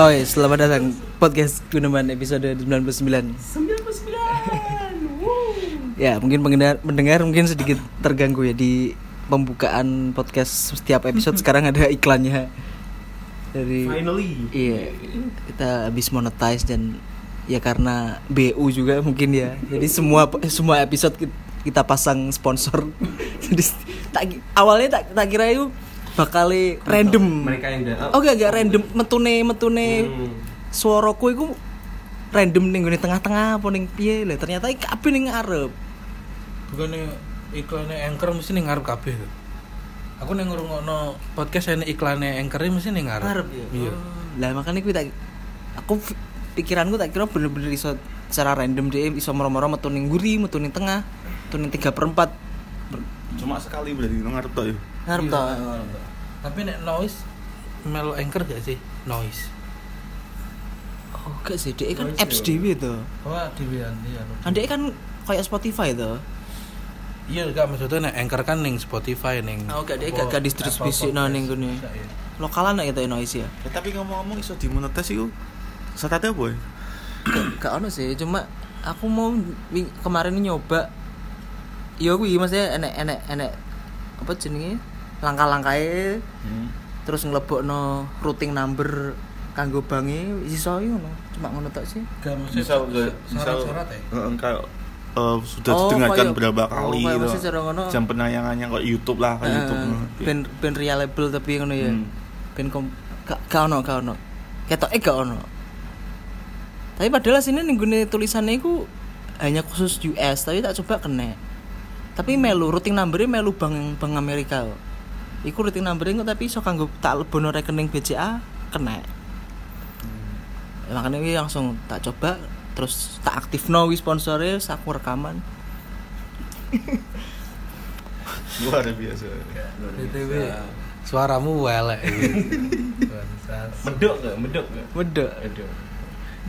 Oh iya, selamat datang. Podcast Guneman episode 99 99 Ya, mungkin pendengar, mendengar mungkin sedikit terganggu ya di pembukaan podcast setiap episode. Sekarang ada iklannya. Dari Finally. Iya, kita habis monetize dan ya karena BU juga mungkin ya. Jadi semua semua episode ki- kita pasang sponsor. Jadi tak awalnya tak tak kira itu bakal random. Mereka yang udah Oh gak gak random metune metune Hmm. suaraku itu random ning gone tengah-tengah apa ning piye lah ternyata iki kabeh ning ngarep. bukannya iklannya anchor mesti nih ngarep kabeh tuh aku nih ngrungokno podcast ini iklannya anchor mesti nih ngarep Ngarep ya. iya Oh, Lah makanya kuwi tak aku pikiranku tak kira bener-bener iso secara random deh iso moro-moro metu ning nguri, metu ning tengah, metu ning 3 per 4 Cuma sekali berarti ngarep tok ya. Ngarep Iya, toh. tapi nek noise melo anchor gak sih noise Oh, gak sih, dia kan Noise apps ya. dhewe to. wah dewean iya Kan dia kan kayak Spotify to. iya gak maksudnya nek anchor kan ning Spotify ning Oh, gak, dia gak- gak distribusi no ning. Gak ya. Lokalan nek itu noise ya. Ya, tapi ngomong-ngomong iso dimonetes iku syaratnya apa ya? Gak, gak ono sih, cuma aku mau kemarin ini nyoba ya kuwi maksudnya enek enek enek apa jenenge? Langkah-langkahnya Hmm. terus nglebokno routing number kanggo bange iso yo ngono. Cuma ngono tok sih. Gak maksudnya Misal syarat-syarat ya? Heeh, eh, sudah Oh, didengarkan berapa oh, kali kayak gitu. Jam penayangannya kok YouTube lah kayak Eh, YouTube. ben ben reliable tapi ngono ya. Hmm. ben kom gak gak ono gak ono. Ketoke gak ono. Tapi padahal sini gone tulisannya iku hanya khusus US tapi tak coba kena tapi melu routing numbernya melu bank bank Amerika. Iku routing numbernya kok tapi iso kanggo tak lebono rekening BCA kena. Ya, makanya wi langsung tak coba terus tak aktif no sponsornya terus aku rekaman Luar biasa. BTW suaramu welek. Bangsat. Medok gak? Medok gak? Medok. Medok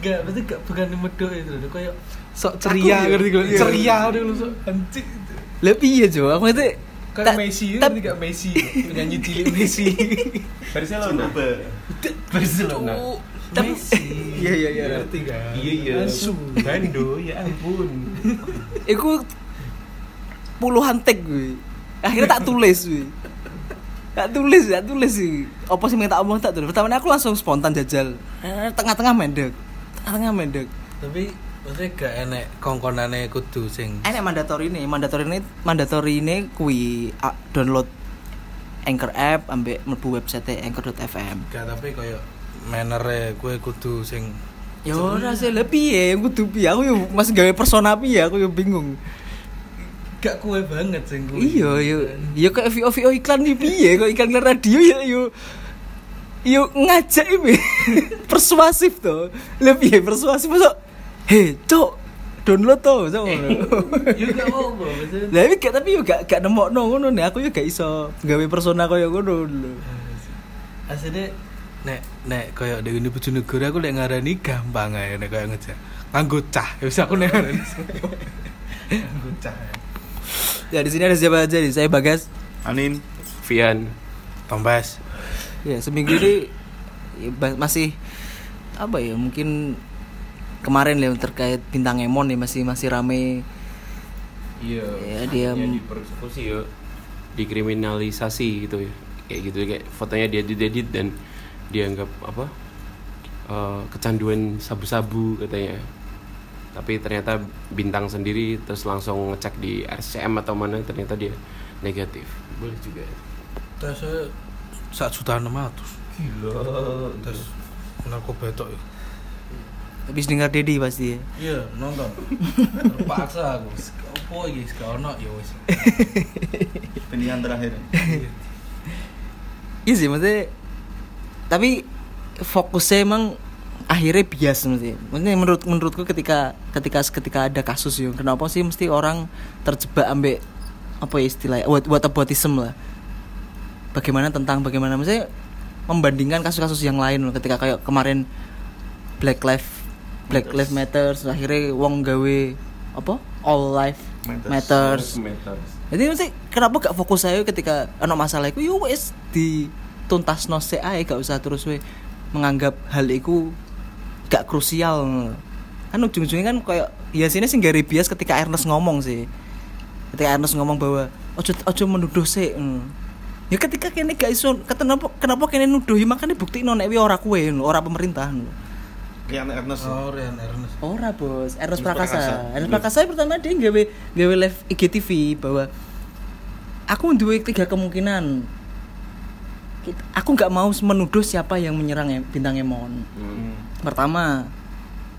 Gak, berarti gak bukan medok itu kayak sok ceria ngerti gue, iya. ceria dulu sok anjing. Lebih ya Jo aku itu Kayak tak- Messi, ngerti gak Messi, penyanyi cilik Messi. Barcelona Barcelona. tapi- Messi. Iya, iya, iya. Ngerti kan? Iya iya Asu. Bando ya ampun Iku puluhan tag gue. Akhirnya tak tulis gue. Tak tulis, tak tulis sih. Apa sih tak omong tak tulis. Pertama aku langsung spontan jajal. Eh, Tengah-tengah mendek. Tengah-tengah mendek. Tapi maksudnya gak enek kongkonane kudu sing Enak mandatori ini, mandatori ini, mandatori ini kui download Anchor app ambek mlebu website anchor.fm. gak tapi kayak manner gue kudu sing Ya ora sih lebih ya, aku tuh piye aku yo masih gawe persona piye aku yo bingung. gak kue banget sing kuwi. Iya, yo yo kayak VO VO iklan iki piye kok iklan radio ya yo yo ngajak iki persuasif to. Lebih persuasif masuk. Hei, cok, download. Yo gak apa-apa, maksudnya Lah iki gak tapi yo gak gak nemokno ngono nih, aku yo gak iso gawe persona kaya ngono lho. aslinya nek nek kayak di ini bojonegoro aku lek ngarani gampang aja nek kayak ngejar nganggo cah ya wis aku nek ngarani nganggo cah Ya di sini ada siapa aja nih? Saya Bagas. Anin, Vian tombas Ya, seminggu ini ya, masih apa ya? Mungkin kemarin ya terkait bintang Emon ya masih masih rame. Iya. Ya, dia- Yang dipersekusi ya. Dikriminalisasi gitu ya. Kayak gitu kayak fotonya dia diedit dan dianggap apa eh, kecanduan sabu-sabu katanya. Tapi ternyata bintang sendiri terus langsung ngecek di RCM atau mana ternyata dia negatif. Boleh juga. Terus saya sak juta enam ratus. Gila. Terus narkoba itu ya habis dengar Dedi pasti ya. iya nonton terpaksa aku apa iki gak ono ya wis pilihan terakhir. Iya sih maksudnya tapi fokusnya emang akhirnya bias maksudnya. Maksudnya menurut menurutku ketika ketika ketika ada kasus ya kenapa sih mesti orang terjebak ambek apa ya istilahnya what whataboutism lah. Bagaimana tentang bagaimana maksudnya membandingkan kasus-kasus yang lain loh ketika kayak kemarin Black Lives Black. Lives Matter akhirnya wong gawe apa all life matters, Matters. Matters. jadi mesti kenapa gak fokus saya ketika ono masalah itu yo wis di tuntas no ae gak usah terus we menganggap hal itu gak krusial kan ujung-ujungnya kan kayak ya sini sih gak bias ketika Ernest ngomong sih ketika Ernest ngomong bahwa ojo ojo menuduh sih hmm. ya ketika kene gak iso kenapa kenapa kene nuduhi makanya bukti nek ora kue ora pemerintah Rian Ernest Oh, Rian Ernest. Ora bos, Ernest Prakasa. Prakasa. Ernest Prakasa pertama dia gawe gawe live IGTV bahwa aku duwe tiga kemungkinan. Aku nggak mau menuduh siapa yang menyerang bintang Emon. Hmm. Pertama,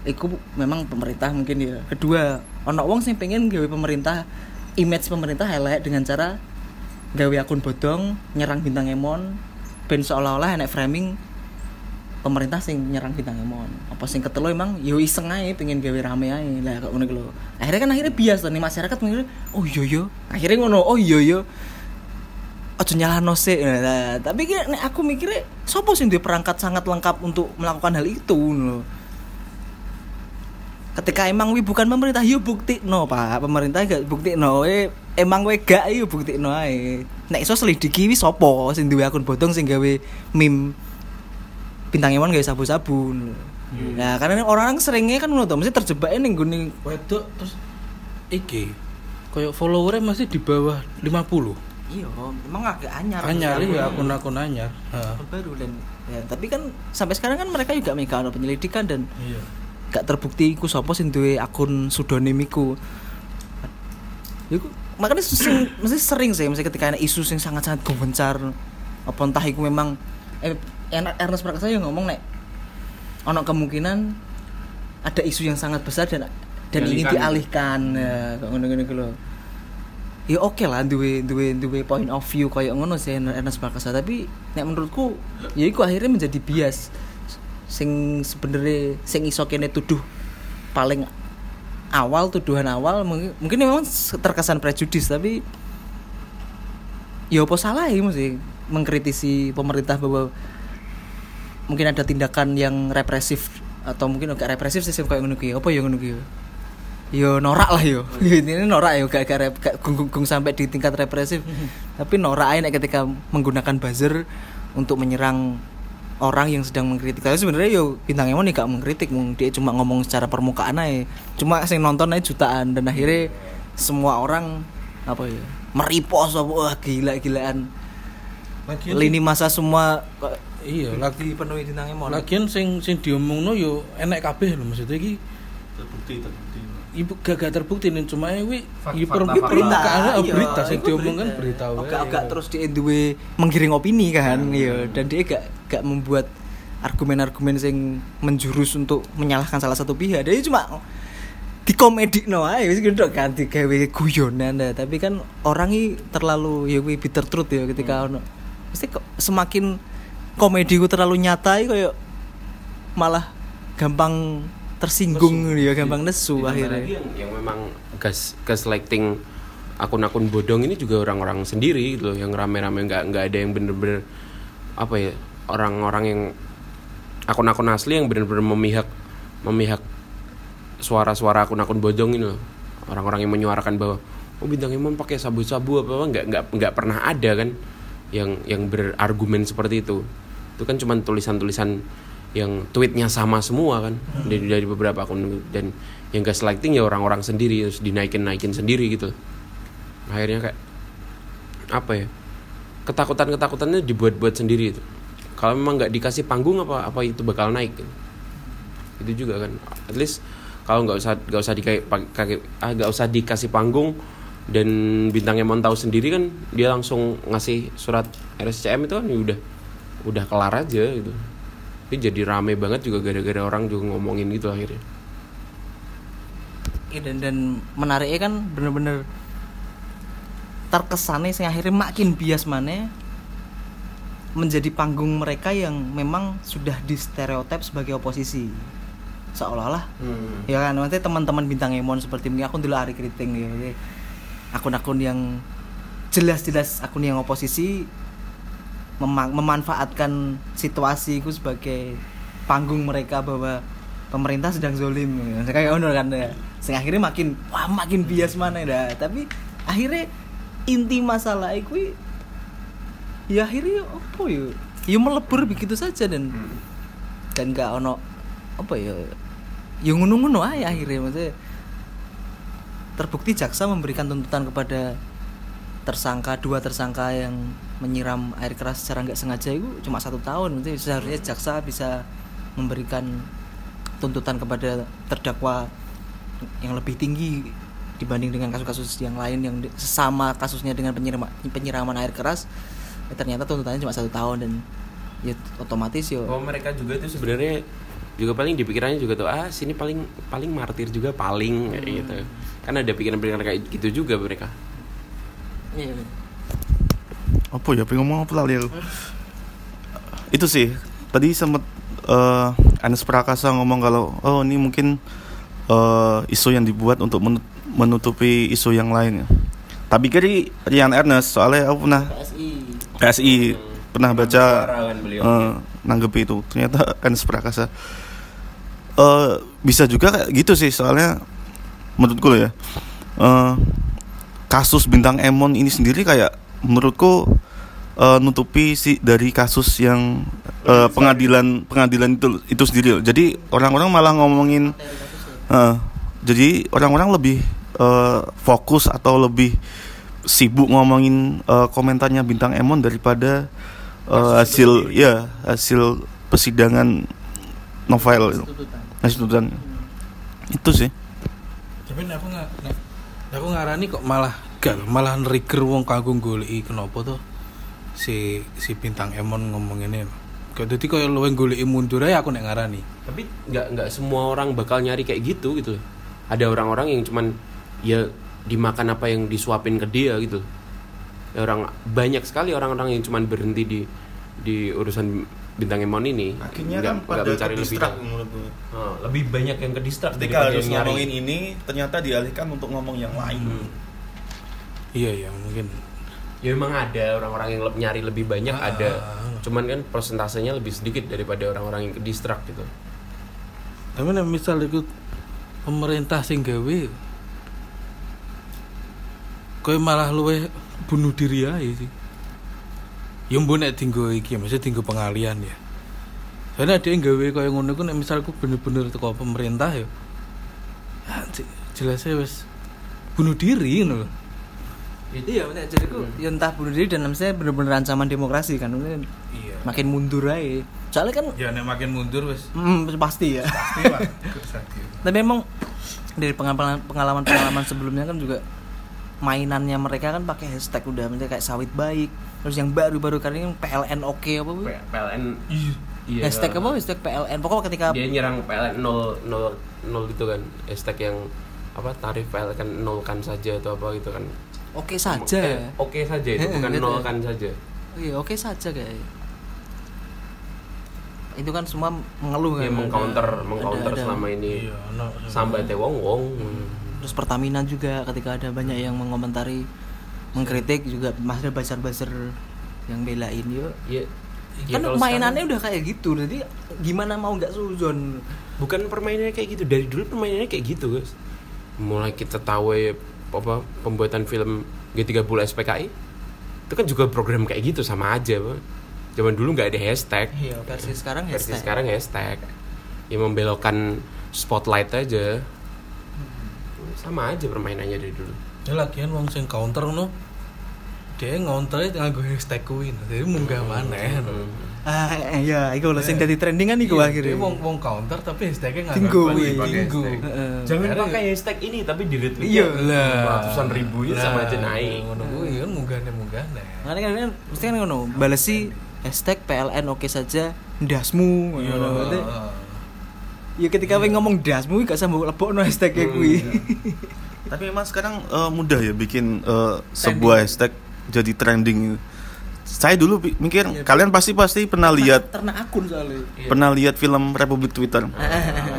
iku memang pemerintah mungkin ya. Kedua, ono wong sing pengen gawe pemerintah image pemerintah elek dengan cara gawe akun bodong nyerang bintang Emon ben seolah-olah enek framing pemerintah sing nyerang bintang Emon. Apa sing ketelu emang yo iseng ae pengen gawe rame ae. Lah kok ngono lho. Akhirnya kan akhirnya bias nih masyarakat mikir oh iya yo akhirnya ngono oh iya yo ojo nyalahno sih nah, tapi nek aku mikirnya sopo duwe perangkat sangat lengkap untuk melakukan hal itu lho. Ketika emang wi bukan pemerintah yuk bukti no pak. Pemerintah gak bukti no eh emang we gak yuk bukti no ae. Nek iso selidiki wi sopo sing duwe akun bodong sing gawe meme bintang emon gawe sabu-sabu. Nah karena orang-orang seringnya kan ngono to mesti terjebak ning gone Wedok terus iki kayak followernya masih di bawah 50 iya emang agak anyar. Anyar ya akun-akun anyar baru dan ya tapi kan sampai sekarang kan mereka juga megang penyelidikan dan iya. gak terbukti iku sapa sing duwe akun pseudonym iku. Makanya sing mesti sering sih mesti ketika ada isu sing sangat-sangat gencar apa entah iku memang eh Ernest Prakasa yang ngomong nek ono kemungkinan ada isu yang sangat besar dan dan ingin dialihkan. ya ngono-ngono iku lho. Ya oke lah duwe duwe duwe point of view kayak ngono sih Ernest Prakasa. Tapi nek menurutku ya iku akhirnya menjadi bias. Sing sebenarnya sing iso kene tuduh paling awal tuduhan awal mungkin, mungkin memang terkesan prejudis tapi ya apa salah ya mesti mengkritisi pemerintah bahwa mungkin ada tindakan yang represif atau mungkin agak represif sih kayak ngono apa ya ngono ki? Ya? yo norak lah yo ini norak yo gak gak, rep- gak gung, gung sampai di tingkat represif. Tapi norak aja ketika menggunakan buzzer untuk menyerang orang yang sedang mengkritik. Tapi sebenarnya yo bintang emon gak mengkritik mung dia cuma ngomong secara permukaan aja. Cuma sing nonton aja jutaan dan akhirnya semua orang apa ya meripos apa wah gila gilaan lini masa semua iya lagi dipenuhi bintang emon lagian sing sing diomongno yo enek kabeh lho maksudnya iki terbukti terbukti ibu gak, gak terbukti nih cuma wi Fak- i fakta- per- fakta. permukaan Iya, berita sing itu diomong kan berita wae. Agak-agak terus dia duwe menggiring opini kan, iya. Dan dia gak gak membuat argumen-argumen sing menjurus untuk menyalahkan salah satu pihak. Dia cuma di komedi no ae wis gitu kan digawe guyonan dah. tapi kan orang ini terlalu ya bitter truth ya ketika ono mesti kok semakin komedi ku terlalu nyata kayak malah gampang tersinggung ya gampang nesu Ditambah akhirnya. lagi yang, yang memang gas gaslighting akun-akun bodong ini juga orang-orang sendiri gitu loh yang rame-rame nggak nggak ada yang bener-bener apa ya orang-orang yang akun-akun asli yang bener-bener memihak memihak suara-suara akun-akun bodong ini loh. Orang-orang yang menyuarakan bahwa oh bintang Imam pakai sabu-sabu apa apa nggak nggak nggak pernah ada kan yang yang berargumen seperti itu itu kan cuma tulisan-tulisan yang tweetnya sama semua kan dari dari beberapa akun. Dan yang gaslighting ya orang-orang sendiri terus dinaikin naikin sendiri gitu akhirnya kayak apa ya ketakutan ketakutannya dibuat-buat sendiri itu. Kalau memang nggak dikasih panggung apa apa itu bakal naik gitu. itu juga kan. At least kalau nggak usah nggak usah dikai- pakai ah, nggak usah dikasih panggung dan bintang Emon tahu sendiri kan dia langsung ngasih surat RSCM itu kan ya udah udah kelar aja gitu. Tapi jadi rame banget juga gara-gara orang juga ngomongin gitu akhirnya. Iya, dan dan menariknya kan bener-bener terkesannya sing akhirnya makin bias mana menjadi panggung mereka yang memang sudah distereotip sebagai oposisi. Seolah-olah ya kan? Nanti teman-teman bintang Emon seperti mungkin aku dulu hari keriting ya. Jadi akun-akun yang jelas-jelas akun yang oposisi mema- memanfaatkan situasi itu sebagai panggung mereka bahwa pemerintah sedang zolim ya. kayak ono kan ya. Sing akhirnya makin wah makin bias mana dah. Tapi akhirnya inti masalah itu ya akhirnya apa ya ya melebur begitu saja dan dan gak ono apa ya yang ngono-ngono aja akhirnya maksudnya. Terbukti jaksa memberikan tuntutan kepada tersangka dua tersangka yang menyiram air keras secara nggak sengaja itu cuma satu tahun maksudnya seharusnya jaksa bisa memberikan tuntutan kepada terdakwa yang lebih tinggi dibanding dengan kasus-kasus yang lain yang sesama kasusnya dengan penyiraman penyiraman air keras ya ternyata tuntutannya cuma satu tahun dan ya otomatis yo Oh mereka juga tuh sebenarnya juga paling di pikirannya juga tuh ah sini paling paling martir juga paling kayak gitu. Kan ada pikiran-pikiran kayak gitu juga mereka. Iya. Apa ya pengen ngomong apa lali aku itu sih tadi sempat eh Anes Prakasa ngomong kalau oh ini mungkin eh isu yang dibuat untuk menut- menutupi isu yang lain tapi kiri Rian Ernest soalnya aku pernah PSI PSI pernah baca kan eh, nanggepi itu. Ternyata Ernest Prakasa. Eh bisa juga kayak gitu sih soalnya menurutku loh ya. Eh kasus bintang Emon ini sendiri kayak menurutku eh, nutupi sih dari kasus yang eh, pengadilan pengadilan itu itu sendiri loh. jadi orang-orang malah ngomongin eh, jadi orang-orang lebih eh, fokus atau lebih sibuk ngomongin eh, komentarnya bintang Emon daripada eh, hasil ya hasil persidangan novel. Itu tuntutan. Hasil tuntutan. Itu sih. Tapi aku nggak aku ngarani kok malah gak malah trigger wong kanggo goleki kenapa tuh si si bintang Emon ngomong ini. Kayak dadi koyo luwih goleki mundur ae aku nek ngarani. Tapi nggak nggak semua orang bakal nyari kayak gitu gitu. Ada orang-orang yang cuman ya dimakan apa yang disuapin ke dia gitu. Ya, orang banyak sekali orang-orang yang cuman berhenti di di urusan bintang Emon ini. akhirnya Nggak- kan pada mencari lebih Oh, lebih banyak yang ke distrak ketika harus ngomongin ini ternyata dialihkan untuk ngomong yang lain Hmm. Iya ya mungkin. Ya memang ada orang-orang yang nyari lebih banyak Ah, ada. ah, ah. Cuman kan persentasenya lebih sedikit daripada orang-orang yang ke distrak gitu. Tapi nek misal ikut pemerintah sing gawe kowe malah luwih bunuh diri aja sih. Ya mbok nek tinggo iki, maksudnya tinggo pengalian ya. Soalnya ada yang gawe kaya ngono ku nek misal ku bener-bener teko pemerintah ya. Ya je- jelasnya wis bunuh diri ngono itu ya jadi ku ya entah bunuh diri dan saya bener-bener ancaman demokrasi kan Iya. makin mundur aja soalnya kan Ya nek makin mundur wis mm, pasti ya pasti lah. tapi memang dari pengalaman pengalaman pengalaman sebelumnya kan juga mainannya mereka kan pakai hashtag udah maksudnya kayak sawit baik terus yang baru-baru kali ini PLN oke apa bu? PLN iya. hashtag apa hashtag PLN pokoknya ketika Dia nyerang PLN 0 0 0 itu kan hashtag yang apa tarif PLN kan nolkan saja atau apa gitu kan. Oke saja. Eh, Oke saja itu Eh, bukan gitu. nolkan saja. iya oke saja kayak. Itu kan semua mengeluh kan. Dia mengcounter mengcounter selama ini Iya, no. sampai wong wong. terus Pertamina juga ketika ada banyak yang mengomentari mengkritik juga masih ada buzzer-buzzer yang belain yuk Ya, ya kan kalau mainannya sekarang- udah kayak gitu jadi gimana mau nggak suzon? Bukan permainannya kayak gitu dari dulu permainannya kayak gitu guys. Mulai kita tahu ya, apa pembuatan film G30 SPKI itu kan juga program kayak gitu sama aja Pak. zaman dulu nggak ada hashtag. Iya versi sekarang versi hashtag. sekarang hashtag. Yang membelokkan spotlight aja. Sama aja permainannya dari dulu. Ya lagian wong sing counter no dia ngonter nganggo hashtag kuwi. Jadi munggah maneh. No. Ah iya itu lah sing jadi trending kan iku Iya, akhirnya. wong wong counter tapi hashtagnya nggak Tinggu, iya. Tinggu. jangan pakai hashtag ini tapi di retweet Iya lah. ratusan ribu itu sama aja naik. ngono. Kuwi kan munggahne munggahne Makanya kan mesti kan ngono balesi hashtag PLN oke saja ndasmu. Iya. ngono. berarti. ya ketika we ngomong dasmu gak sambung lebokno hashtag kuwi. Tapi memang sekarang eh, mudah ya bikin eh, sebuah hashtag jadi trending. Saya dulu mikir Iya. kalian pasti pasti pernah lihat ternak akun soalnya pernah lihat film Republik Twitter.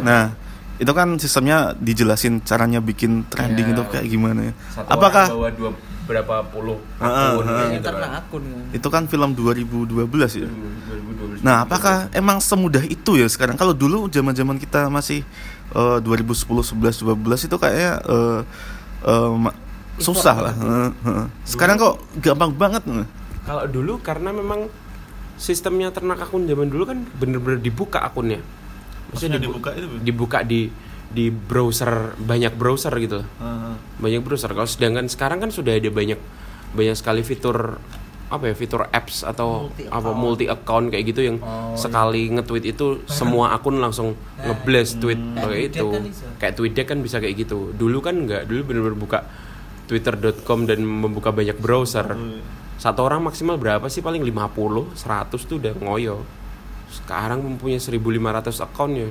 Nah, itu kan sistemnya dijelasin caranya bikin trending Iya. itu kayak gimana ya. Satu Apakah bawa dua berapa puluh Heeh, akun heeh. gitu ternak kan. akun kan itu kan film 2012 ya. 2012. Nah, apakah emang semudah itu ya sekarang? Kalau dulu zaman-zaman kita masih eh, 2010, 11, 12 itu kayaknya eh, eh, ma- susah lah. Heeh, heeh. Sekarang kok gampang banget. Kalau dulu karena memang sistemnya ternak akun zaman dulu kan bener-bener dibuka akunnya. Maksudnya Maksudnya dibu- dibuka itu dibuka di di browser banyak browser gitu. Loh. Heeh. banyak browser. Kalau sedangkan sekarang kan sudah ada banyak banyak sekali fitur apa ya fitur apps atau Multi apa account. multi account kayak gitu yang Oh, sekali nge-tweet itu semua akun langsung Nah, ngeblast tweet Kayak kayak itu kan bisa. kayak TweetDeck kan bisa kayak gitu. Dulu kan nggak. Dulu bener-bener buka twitter.com dan membuka banyak browser satu orang maksimal berapa sih paling 50 100 tuh udah ngoyo sekarang mempunyai 1500 account ya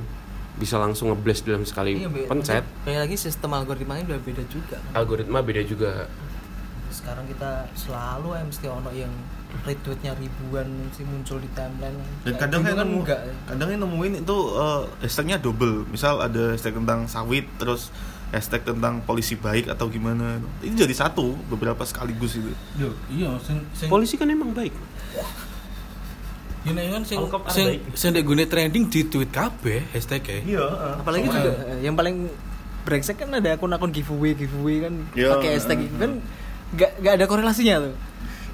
bisa langsung ngeblast dalam sekali Iya, pencet Kayak lagi sistem algoritmanya udah beda juga. kan. algoritma beda juga Sekarang kita selalu ya mesti ono yang retweetnya ribuan sih muncul di timeline. Dan kadang dulu kan nemu, enggak. kadang yang nemuin itu eh, hashtagnya double. Misal ada hashtag tentang sawit, terus hashtag tentang polisi baik atau gimana. Ini jadi satu beberapa sekaligus itu. Yo, iya sing sing polisi kan emang baik Ini kan sing Angkop sing sing ndek gune trending di tweet kabeh hashtag e. Iya. Apalagi juga eh, yang paling brengsek kan ada akun-akun giveaway giveaway kan Iya. pakai hashtag itu kan nggak nggak ada korelasinya tuh.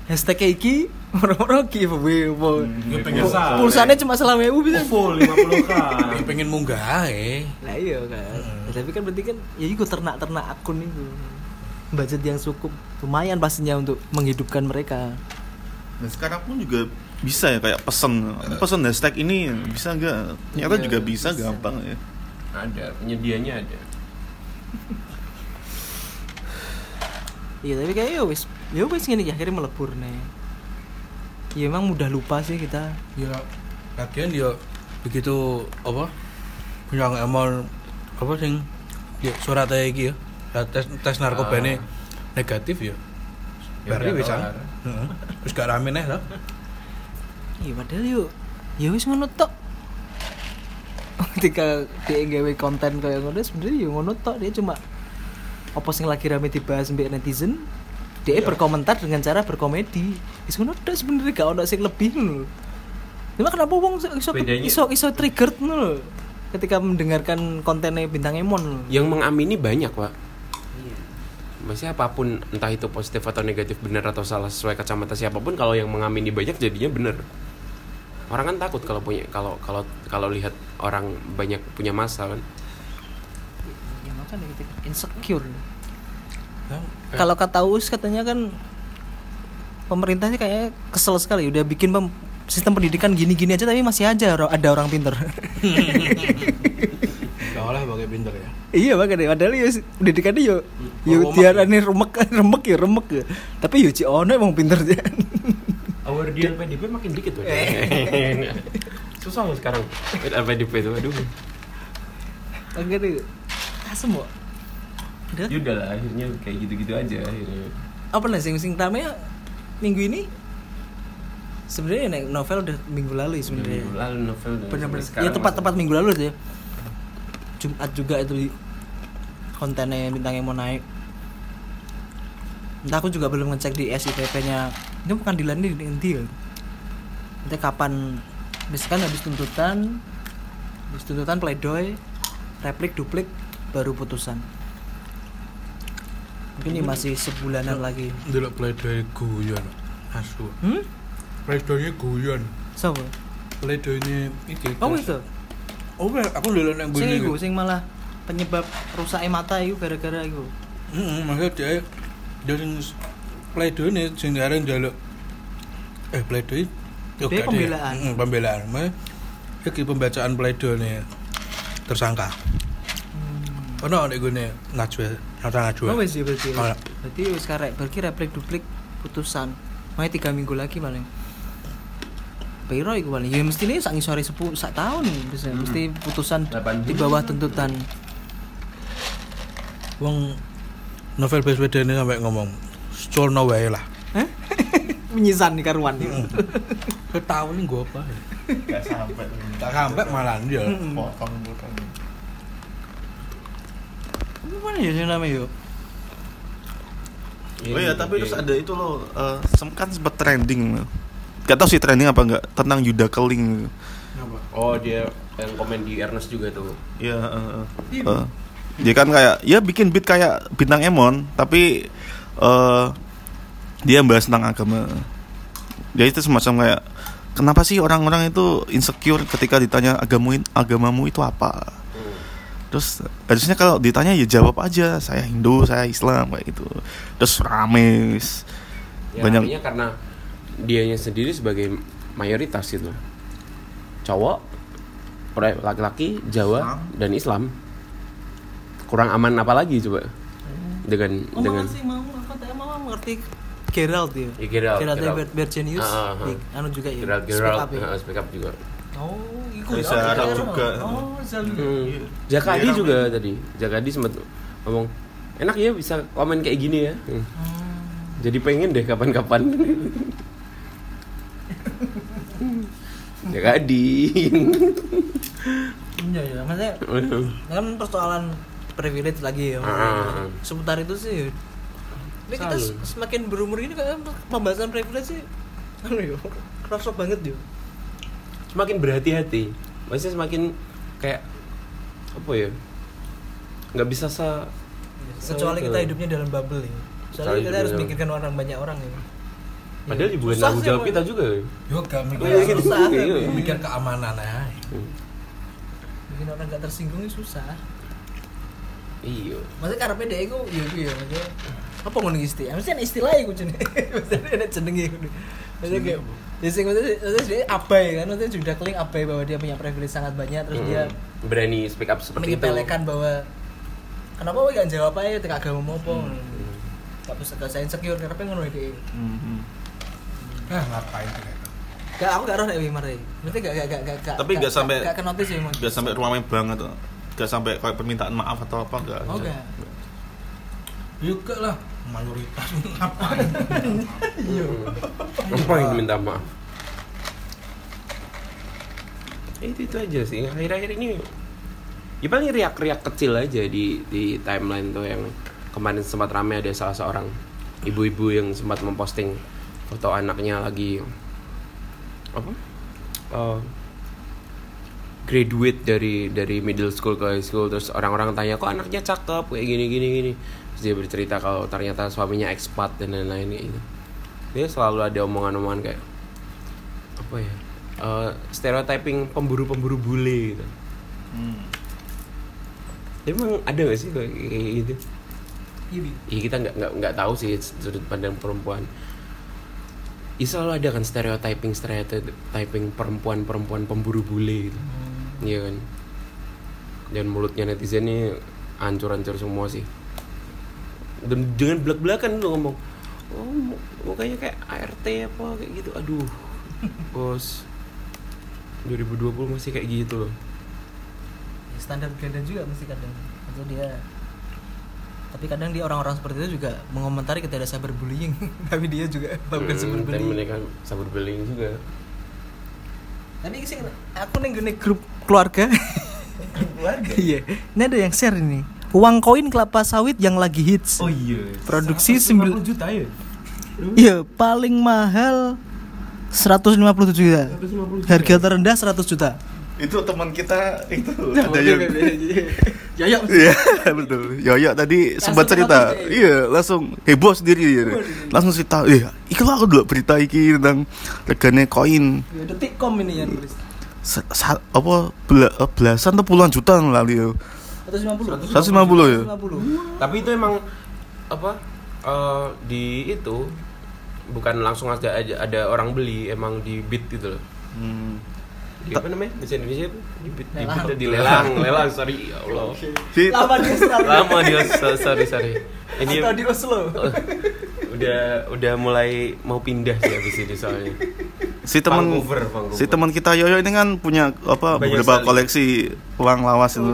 Hashtag iki moro-moro giveaway apa. Ya pengen Pul- sa- Pulsanya cuma selama ibu bisa. full 50k Ya pengen munggah ae. Nah iya kan. Ya, tapi kan berarti kan ya itu ternak-ternak akun itu. Budget yang cukup lumayan pastinya untuk menghidupkan mereka. Dan sekarang pun juga bisa ya kayak pesen pesen hashtag ini bisa nggak? Ternyata Iya, juga bisa, bisa. gampang ya. ada penyedianya ada Iya tapi kayak ya wis ya wis gini ya akhirnya melebur nih. Ya emang mudah lupa sih kita. Ya lagian ya begitu apa? Yang emang apa sing ya surat ae iki ya. Tes tes narkoba ini negatif ya. Ya wis kan. Heeh. Terus gak rame nih lah. Iya padahal yuk ya wis ngono tok. Ketika dia gawe konten kayak ngono sebenarnya ya ngono tok dia cuma apa sing lagi rame dibahas mbek netizen dia berkomentar dengan cara berkomedi. Wis ngono tok sebenarnya gak ono sing lebih lho. Cuma kenapa wong iso iso iso, iso triggered ngono lho ketika mendengarkan kontennya bintang Emon. Yang mengamini banyak pak. Maksudnya apa pun entah itu positif atau negatif benar atau salah sesuai kacamata siapa pun kalau yang mengamini banyak jadinya benar. Orang kan takut kalau punya kalau kalau kalau lihat orang banyak punya masa kan. Ya makanya kita insecure. Nah, Kalau kata Us katanya kan pemerintahnya kayak kesel sekali. Udah bikin pem- sistem pendidikan gini-gini aja tapi masih aja ada orang pinter. Gak oleh pakai pinter ya. iya makanya padahal ya pendidikannya yo yo Remek diarani remek remek ya remek ya. Tapi yo ci ono emang pinter ya. Our deal PDP makin dikit tuh susah loh sekarang PDP itu aduh Akhirnya asem kok. Udah. Yaudah lah akhirnya kayak gitu-gitu aja akhirnya Apa nih sing sing rame ya minggu ini sebenarnya nek novel udah minggu lalu ya sebenarnya. Minggu lalu novel sekarang ya tepat-tepat minggu lalu tuh ya Jumat juga itu di kontennya bintang yang mau naik entah aku juga belum ngecek di SIPP nya ini bukan di di nanti ya nanti kapan misalkan habis tuntutan habis tuntutan pledoi replik duplik baru putusan mungkin ini masih sebulanan lagi Delok pledoi guyon. Asu. hmm? Pledoinya guyon. Siapa? Pledoinya iki. Oh itu Oh, aku ndelok nang sing gune. iku sing malah penyebab rusaknya mata itu gara-gara itu Heeh, maksudnya dia dia sing pledoi sing areng njaluk eh pledoi gak deh. pembelaan. Heeh, pembelaan. Maksudnya iki pembacaan pledoi tersangka. Ono nek gune ngajwe, nata ngajwe. Oh wes ya berarti. Ono. Berarti wis karek berarti replik duplik putusan. Makanya tiga minggu lagi paling. Piro iku paling. Ya mesti ini sak ngisore sepuluh sak tahun bisa. Mesti putusan di bawah tuntutan. Wong novel BSPD ini sampai ngomong colno wae lah. Hah? Menyisan nih karuan nih. Ketahu nih gue apa? ya? Gak sampai. Tak sampai malah dia. Potong potong. Apa mana ya sih namanya yuk? Oh iya, tapi terus ada itu loh, eh, sem- kan sempat trending. Gak tau sih trending apa enggak tentang Yuda Keling. oh dia yang komen di Ernest juga tuh Iya, eh. Eh, dia kan kayak ya bikin beat kayak bintang Emon, tapi eh dia bahas tentang agama. Dia itu semacam kayak kenapa sih orang-orang itu insecure ketika ditanya agamamu agamamu itu apa terus harusnya kalau ditanya ya jawab aja saya Hindu saya Islam kayak gitu terus rame. Ya, banyak karena dianya sendiri sebagai mayoritas gitu. Cowok, laki-laki, Jawa dan Islam. Kurang aman apa lagi coba? Dengan Oh, dengan sih mau mengerti Geralt ya. Geralt, Geralt Geralt. Ber- Bergenius. Ah, ah. Di- anu juga ya. Geralt speak Geralt up ya. uh, speak up juga. Oh, iku Bisa ya, Arab juga. Oh, Zalmi. Hmm. Iya. Jakadi Iya, juga ramai. tadi. Jakadi sempat ngomong enak ya bisa komen kayak gini ya. Hmm. Jadi pengen deh kapan-kapan. Jakadi. Iya, iya. Maksudnya kan persoalan privilege lagi ya. Ah. Seputar itu sih. Ini kita semakin berumur ini kayak pembahasan privilege sih. Anu ya, kerasa banget ya. semakin berhati-hati. Maksudnya semakin kayak apa ya? nggak bisa se Kecuali kita hidupnya dalam bubble ya. Soalnya kita harus mikirkan orang banyak orang ya. Padahal bukan Susah tanggung sih, jawab Pak. kita juga. Yo gak mikir Oh, iya, gitu. Susah, Iya, iya. mikir keamanan aja. bikin orang gak tersinggung itu susah. Iya. Maksudnya karena pede itu ya itu ya maksudnya apa ngono istilah? Maksudnya ada istilah iku jenenge. Maksudnya ada jenenge iku. Maksudnya kayak ya sing maksudnya maksudnya dia abai kan maksudnya sudah keling abai bahwa dia punya privilege sangat banyak terus dia Mm, berani speak up seperti itu. menyepelekan bahwa kenapa lo gak jawab aja tengah agama mau apa Hmm. gak bisa gak saya insecure kenapa ngono dia Mhm. Ah ngapain tuh gak aku gak roh nek Wimar iki berarti gak gak gak gak gak Tapi gak sampai- gak kenotis ya Mon? Gak sampai ramai banget Gak sampai kayak permintaan maaf atau apa gak oh gak Yuk gak lah mayoritas ngapain? Apa yang minta maaf? Itu itu aja sih. Akhir-akhir ini ya paling riak-riak kecil aja di di timeline tuh yang kemarin sempat rame ada salah seorang ibu-ibu yang sempat memposting foto anaknya lagi apa? Eh, graduate dari dari middle school ke high school terus orang-orang tanya kok anaknya cakep kayak gini gini gini terus dia bercerita kalau ternyata suaminya expat dan lain-lain gitu dia selalu ada omongan-omongan kayak apa ya eh, stereotyping pemburu-pemburu bule gitu Hmm. Emang ada gak sih kayak gitu iya Bi. ya kita nggak nggak nggak tahu sih sudut pandang perempuan ya selalu ada kan stereotyping stereotyping perempuan perempuan pemburu bule gitu. Iya kan? Dan mulutnya netizen ini hancur-hancur semua sih. Dan dengan belak-belakan lu ngomong oh mu- mukanya kayak ART apa kayak gitu. Aduh bos. 2020 masih kayak gitu loh. Ya, standar ganda juga mesti kadang. Atau dia tapi kadang dia orang-orang seperti itu juga mengomentari ketika ada cyberbullying tapi dia juga melakukan Hmm, dan cyberbullying mereka cyberbullying juga. Tapi sih aku nih gini grup keluarga. Keluarga? Iya. Ini ada yang share ini. Uang koin kelapa sawit yang lagi hits. Iya. Produksi sembil juta ya? Iya paling mahal 157 juta. 150 juta. harga terendah 100 juta Itu teman kita itu Ya, ada yang Yoyo Iya betul. Yoyo tadi sempat cerita. ya? Iya langsung heboh sendiri. ya. Langsung cerita. Iya, iki lho aku dulu berita iki tentang regane koin. detikcom ini yang sa- apa bela- eh, belasan atau puluhan juta lali ya. 150 150 ya? 150 tapi itu emang apa eh, di itu bukan langsung aja ada, ada orang beli emang di bid gitu loh Hmm. Di apa namanya bahasa Indonesia apa? di bid di, Lelang. di lelang lelang sorry ya Allah Si lama di Australia lama dia so- sorry sorry ini atau di Oslo Oh, udah udah mulai mau pindah sih habis ini soalnya si teman Vancouver, Vancouver. si teman kita Yoyo ini kan punya apa Banyak beberapa sekali. koleksi uang lawas itu.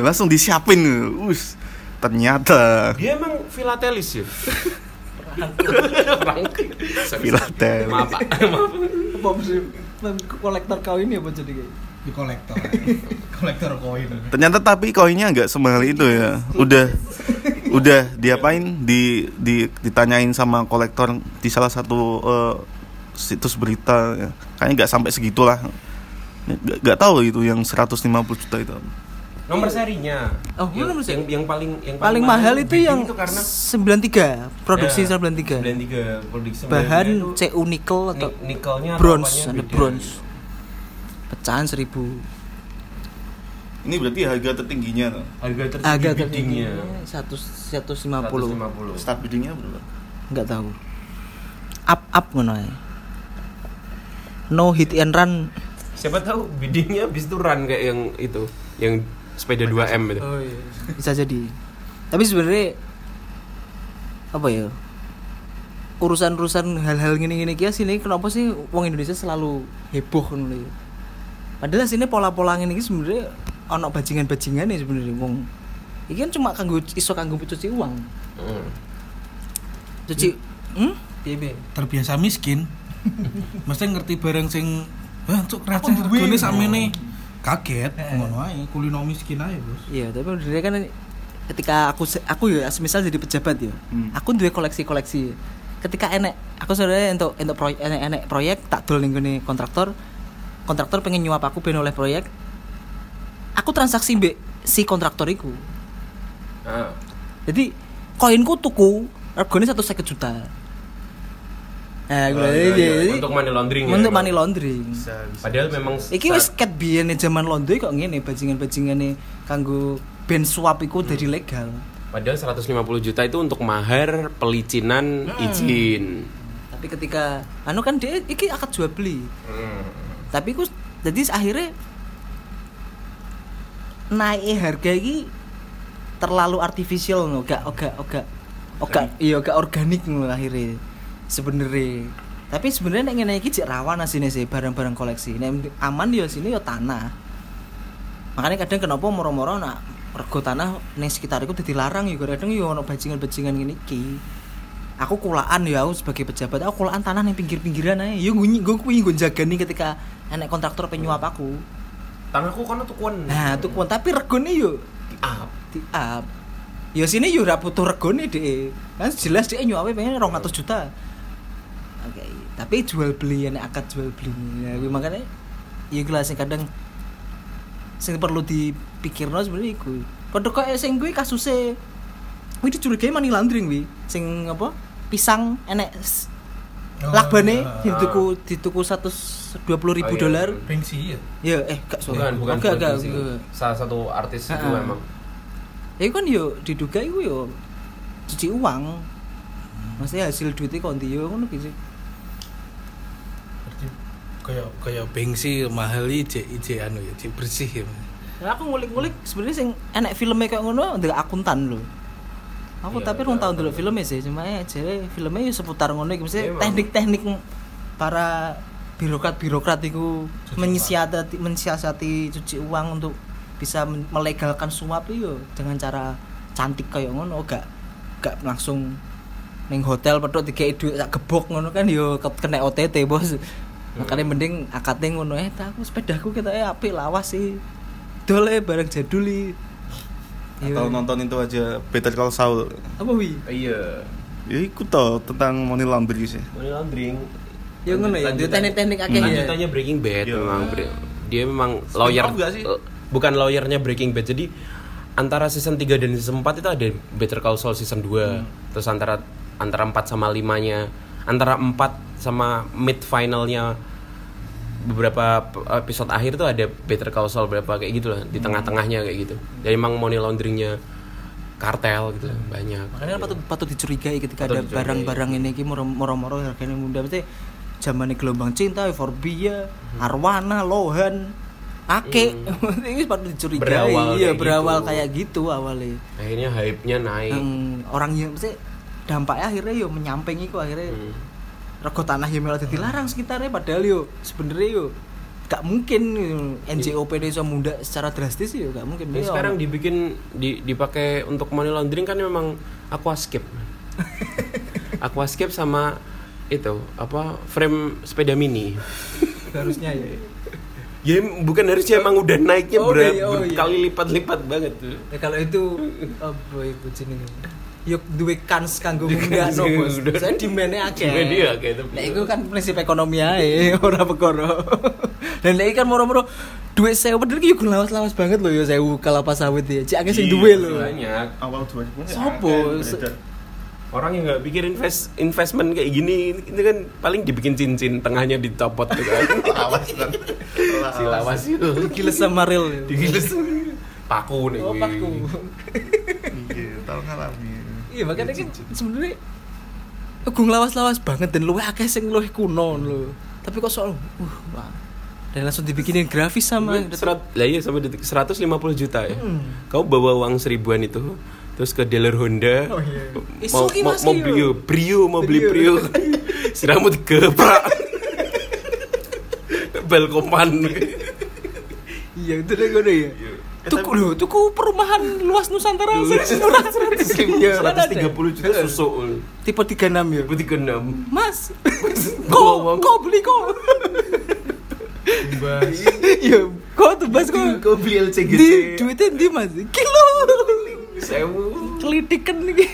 Langsung disiapin. Us. Ternyata dia emang filatelis ya Perangko. Sorry, Filatel. sorry. maaf pak maaf apa sih kolektor koin ya apa jadi kayak di kolektor kolektor koin Ternyata tapi koinnya nggak semahal itu ya. Udah udah diapain di, di ditanyain sama kolektor di salah satu eh, situs berita ya. Kayaknya nggak sampai segitulah. Nggak tahu itu yang 150 juta itu. Nomor serinya. Oh, yang, nomor seri. yang, yang paling yang paling mahal itu bidding yang itu karena 93 produksi Ya, 93 93 produksi 93 bahan itu CU nikel atau ni- nikelnya atau bronze apanya ada bronze. Pecahan 1000 Ini berarti harga tertingginya tuh. harga tertinggi agak biddingnya satu satu lima puluh. 150 Start biddingnya berapa? nggak tahu. Up up ngono ae. no hit and run. Siapa tahu biddingnya habis itu run kayak yang itu yang sepeda 2M itu Oh, iya. bisa jadi tapi sebenarnya apa ya urusan-urusan hal-hal gini-gini kia sini kenapa sih wong Indonesia selalu heboh ngono lho. padahal sini pola-pola ngene iki sebenarnya ono bajingan-bajingan nih sebenarnya wong iki kan cuma kanggo iso kanggo cuci uang Hmm. cuci hmm? Piye, piye? terbiasa miskin mesti ngerti barang sing wah cuk receh regane sakmene kaget ngono ae kulino miskin ae bos Iya, tapi sebenarnya kan ketika aku aku ya misal jadi pejabat ya. Hmm. Aku duwe koleksi-koleksi. Ketika enek aku sebenarnya untuk untuk proyek enek, enek proyek tak dol ning gone kontraktor. Kontraktor pengen nyuap aku ben oleh proyek. Aku transaksi mbek si kontraktor iku. Ah. Jadi koinku tuku regane 150 juta. Nah, gue Oh, iya, iya. untuk money laundering ya, Untuk money laundering. Bisa, bisa. padahal memang Iki wis ket biyen zaman laundry kok ngene bajingan-bajingane kanggo ben suap iku dadi legal. padahal 150 juta itu untuk mahar pelicinan Hmm. izin tapi ketika anu kan dia iki akad jual beli Hmm. tapi ku jadi akhirnya naik harga iki terlalu artificial no gak oga oga oga iya gak organik no akhirnya sebenarnya tapi sebenarnya nek ngene iki rawan asine sih barang-barang koleksi. Nek aman ya sini ya tanah. Makanya kadang kenapa moro-moro nak rego tanah ning sekitar iku dadi larang ya kadang ya ono bajingan-bajingan ngene iki. Aku kulaan ya aku sebagai pejabat aku kulaan tanah ning pinggir-pinggiran ae. Yo gue gue kuwi gue jagani ketika enek kontraktor penyuap aku tanahku kono tukuan. Nah tuh kuwi tapi regone yo ah di up ya sini yo ora butuh regone deh kan jelas dia nyuape pengen 200 juta oke tapi jual beli enek akad jual beli. Ya kuwi makanya ya kelas sing kadang sing perlu dipikirno sebenarnya iku. Padha kok sing kuwi kasuse kuwi dicurigai money laundering wi sing apa pisang enek Oh, lakbane iya. dituku dituku 120 ribu Oh, iya. dolar. Pengsi ya ya eh gak sorry. Bukan bukan enggak. salah satu artis itu memang ya kan yo diduga iku yo cuci uang. Maksudnya hasil duitnya konti yo ngono gitu kayak kayak pengsi mahal ije ije anu ya ije bersih ya nah, aku ngulik-ngulik sebenarnya sing enek filmnya kayak ngono ndelok akuntan lho. Aku Iya, tapi rong tahun iya. dulu filmnya sih cuma ya jadi filmnya yo seputar ngono iki. Mesti Iya, teknik-teknik para birokrat-birokrat itu menyiasati mensiasati cuci uang untuk bisa melegalkan suap itu dengan cara cantik kayak ngono. Gak gak langsung ning hotel pedot dikei duit sak gebok ngono kan yo ke- kena OTT bos makanya mending akadnya ngono eh aku sepedaku kita eh apik lawas sih dole barang jaduli Iya. Atau nonton itu aja Better Call Saul. apa wi iya Ya ikut tau tentang money laundering sih. money laundering Ya ngono ya, dia teknik-teknik akeh ya. lanjutannya Breaking Bad Iya. memang dia memang lawyer eh, bukan lawyernya Breaking Bad jadi antara season 3 dan season 4 itu ada Better Call Saul season 2 Hmm. terus antara antara 4 sama 5 nya antara 4 sama mid finalnya beberapa episode akhir tuh ada Better Call Saul berapa kayak gitu lah di Hmm. tengah-tengahnya kayak gitu jadi emang money launderingnya kartel gitu lah, banyak Makanya kan patut patut dicurigai ketika Patut ada dicurigai. barang-barang ini ki moro- moro-moro harganya muda berarti zamannya gelombang cinta, Euphorbia, Arwana, Lohan, Ake, ini patut dicurigai. Hmm. Berawal iya, kayak berawal gitu. kayak gitu awalnya. akhirnya hype-nya naik Yang orang yang mesti dampaknya akhirnya yo menyamping iku akhirnya Hmm. Rego tanah yang malah dilarang sekitarnya padahal yo sebenarnya yo gak mungkin NJOP bisa muda secara drastis yo gak mungkin Yo, sekarang dibikin di, dipakai untuk money laundering kan memang aquascape. aquascape sama itu apa frame sepeda mini. harusnya ya Ya bukan harusnya emang udah naiknya Oh, berapa iya, oh, iya. kali lipat-lipat banget tuh. Ya kalau itu apa itu jenenge? Yuk duwe kans kanggo munggah no bos. Saya akeh. Demand-nya akeh, tapi- Nah, itu kan prinsip ekonomi ae, ora perkara. Dan lek kan moro-moro duit padahal ki yo lawas-lawas banget loh ya sewu kelapa sawit ya. Cik akeh sing Iya, duwe lho. banyak awal 2000 Sopo? orang yang nggak pikir invest investment kayak gini itu kan paling dibikin cincin tengahnya dicopot gitu kan lawas kan si lawas itu Giles sama real. ya. digiles paku nih Oh, paku. iya tahu ngalami Iya makanya kan sebenarnya Gung lawas-lawas banget dan luwih akeh sing luwih kuno lho. Tapi kok soal uh wah. Dan langsung dibikinin grafis sama Serat, lah iya sampai detik 150 juta ya. Hmm. Kau bawa uang seribuan itu terus ke dealer Honda Oh, iya. mau Isuki, mau, mau iya. brio brio mau beli Brio. brio si rambut gebrak belkoman Iya itu deh gue ya. Tuku lho, tuku perumahan luas Nusantara sih murah 100 Iya, ada. 130 juta susuk Tipe 36 ya. Ibu tiga enam Mas, kok kok beli kok? Iya, kok tuh Bas kok? Kau beli LCGC Di duitnya di Mas. Kilo. sewu Kelitikan nih.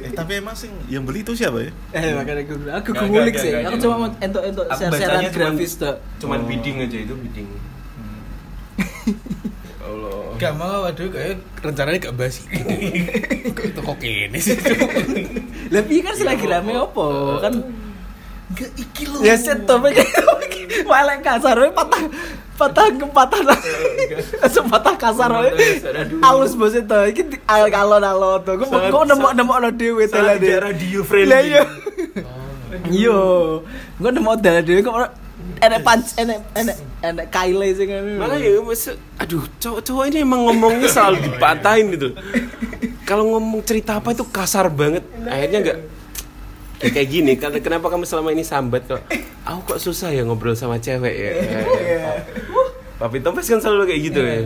eh tapi emang sing yang beli itu siapa ya Eh makanya gue aku Nggak, ngulik sih. Aku cuma mau entuk Aku share-sharean grafis tuh. cuman Oh. bidding aja itu bidding Gak mau aduh kayak rencananya gak basi. Kok itu kok gini sih? Piye kan selagi Iya, rame opo? Kan Gak iki lho. ya set to Walek kasar patah patah patah langsung patah kasar Aduh. halus bos itu iki kalon alon tuh gue nemok nemok lo tela tidak radio friendly. iya gue tela dewe kok enek panc enek enek enek kaile sih kan Malah ya mas, aduh cowok-cowok ini emang ngomongnya selalu dipatahin gitu. Kalau ngomong cerita apa itu kasar banget. Akhirnya nggak ya kayak gini. Kenapa kamu selama ini sambat kok? Aku kok susah ya ngobrol sama cewek ya. Papi Topes kan selalu kayak gitu ya.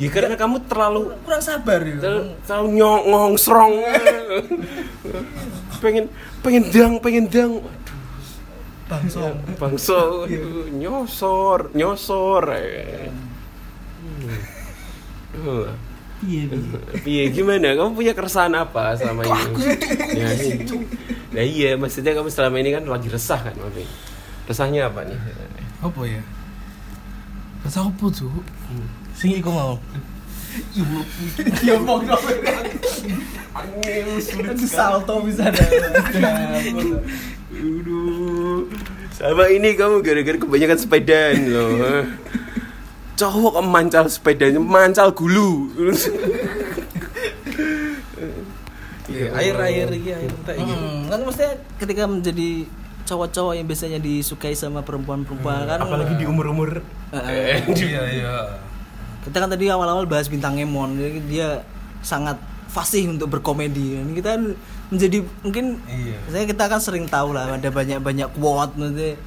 Ya karena kamu terlalu kurang sabar ya terlalu, terlalu nyong ngongsrong. pengen pengen dang, pengen dang. Bangsong Bangso, aduh, nyosor, nyosor. Hmm. iya gimana? Kamu punya keresahan apa selama ini? Ya, nah iya, maksudnya kamu selama ini kan lagi resah kan, Mafi? Resahnya apa nih? Apa ya? Rasa apa tuh? Sing iku mau. Ya bodoh itu salto bisa ada Aduh, sama ini kamu gara-gara kebanyakan sepedaan loh. Cowok mancal sepedanya, mancal gulu. Iya, air-air iki air entek iki. Hmm, kan maksudnya ketika menjadi cowok-cowok yang biasanya disukai sama perempuan-perempuan kan Apalagi di umur-umur Eh, Iya, iya. Kita kan tadi awal-awal bahas bintang Emon jadi dia sangat fasih untuk berkomedi dan kita menjadi mungkin Iya. saya kita kan sering tahu lah ada banyak-banyak quote maksudnya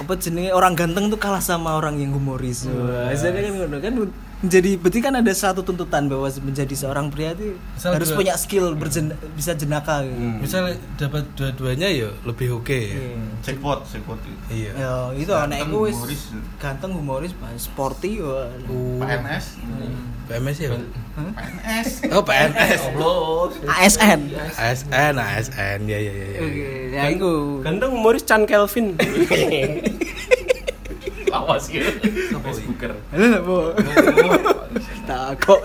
apa jenenge orang ganteng tuh kalah sama orang yang humoris. Wah, Biasanya kan kan menjadi berarti kan ada satu tuntutan bahwa menjadi seorang pria itu Misal harus dua- punya skill berjen, bisa jenaka gitu. Hmm. Misalnya dapat dua-duanya ya lebih oke ya. Iya. jackpot jackpot Iya. Ya, itu anakku wis humoris. ganteng humoris, sporty yo. PNS PMS ya? PNS Oh, PNS. ASN. ASN, ASN. Ya, ya, ya. ya. Oke, ya iku. Ganteng humoris Chan Kelvin. Awas gitu. Facebooker. Halo, Bu. Takut.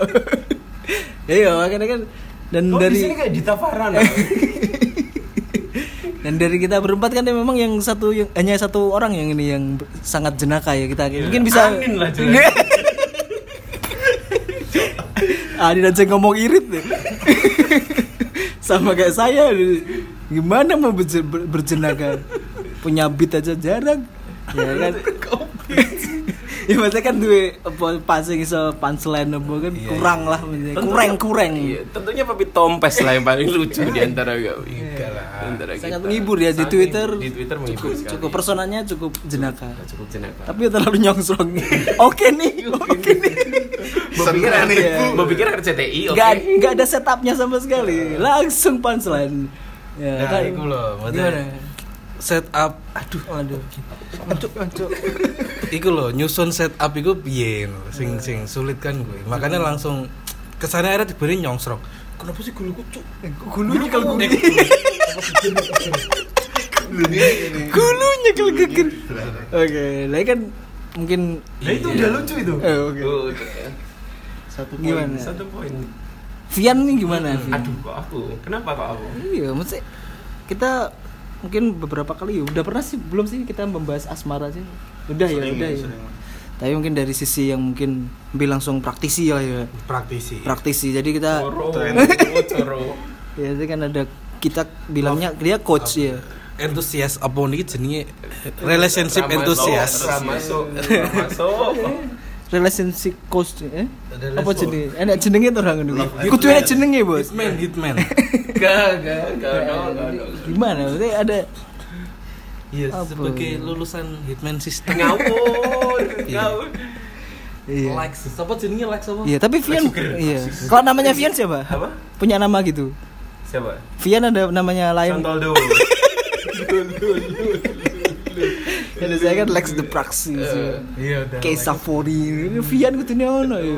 Iya, makanya kan dan Kok dari di sini kayak Dita Farhan. dan dari kita berempat kan memang yang satu yang hanya satu orang yang ini yang sangat jenaka ya kita mungkin bisa Anin lah. Adin aja ngomong irit deh. sama kayak saya gimana mau berje- ber- berjenaka punya beat aja jarang ya kan ya maksudnya kan duwe apa passing iso punchline apa kan Iya, kurang lah maksudnya kurang kurang Iya, tentunya Papi Tompes lah yang paling lucu di antara. Di antara sangat kita. menghibur ya di Sangat Twitter. di Twitter menghibur cukup, sekali. cukup personanya cukup jenaka. cukup jenaka. tapi terlalu nyongsrong. Oke nih oke nih. Mau pikir Iya. RCTI, mau pikir RCTI, oke. nggak nggak ada setupnya sama sekali. Langsung punchline. Ya Nah, kan? iku loh, maksudnya setup aduh aduh aduh aduh iku loh nyusun setup iku piye sing sing sulit kan gue makanya langsung ke sana akhirnya diberi nyongsrong kenapa sih gulu kucuk gulu nyekel gulu gulu nyekel geger oke lah kan mungkin Nah itu udah lucu itu. eh, oke. Oh, ya. Satu gimana? Satu poin. Vian nih gimana? Vian? Aduh, kok aku? Kenapa kok aku? Iya, mesti kita mungkin beberapa kali udah pernah sih belum sih kita membahas asmara sih. Udah ya, Sering, udah ya. sering. Tapi mungkin dari sisi yang mungkin lebih langsung praktisi lah ya. praktisi Praktisi. Jadi kita Coro, oh, ya itu kan ada kita bilangnya dia coach ya. entusias apa nih jenenge relationship entusias Masuk, masuk. Relationship coach eh? Apa jenenge? Enak jenenge tuh orang ngono. Love Kudu enak jenenge, Bos. hitman hitman Gak, gak, gak. Gimana? Maksudnya ada iya Apa? sebagai lulusan hitman system Ngawur, ngawur. iya. Lex siapa jenenge Lex apa Iya, tapi Vian iya. Kalau namanya Vian siapa? Apa? Punya nama gitu. Siapa? Vian ada namanya lain. Santoldo. Kalau saya kan Lex the Praxis. ya. iya udah Kayak. Safori. Vian kudu ono ya.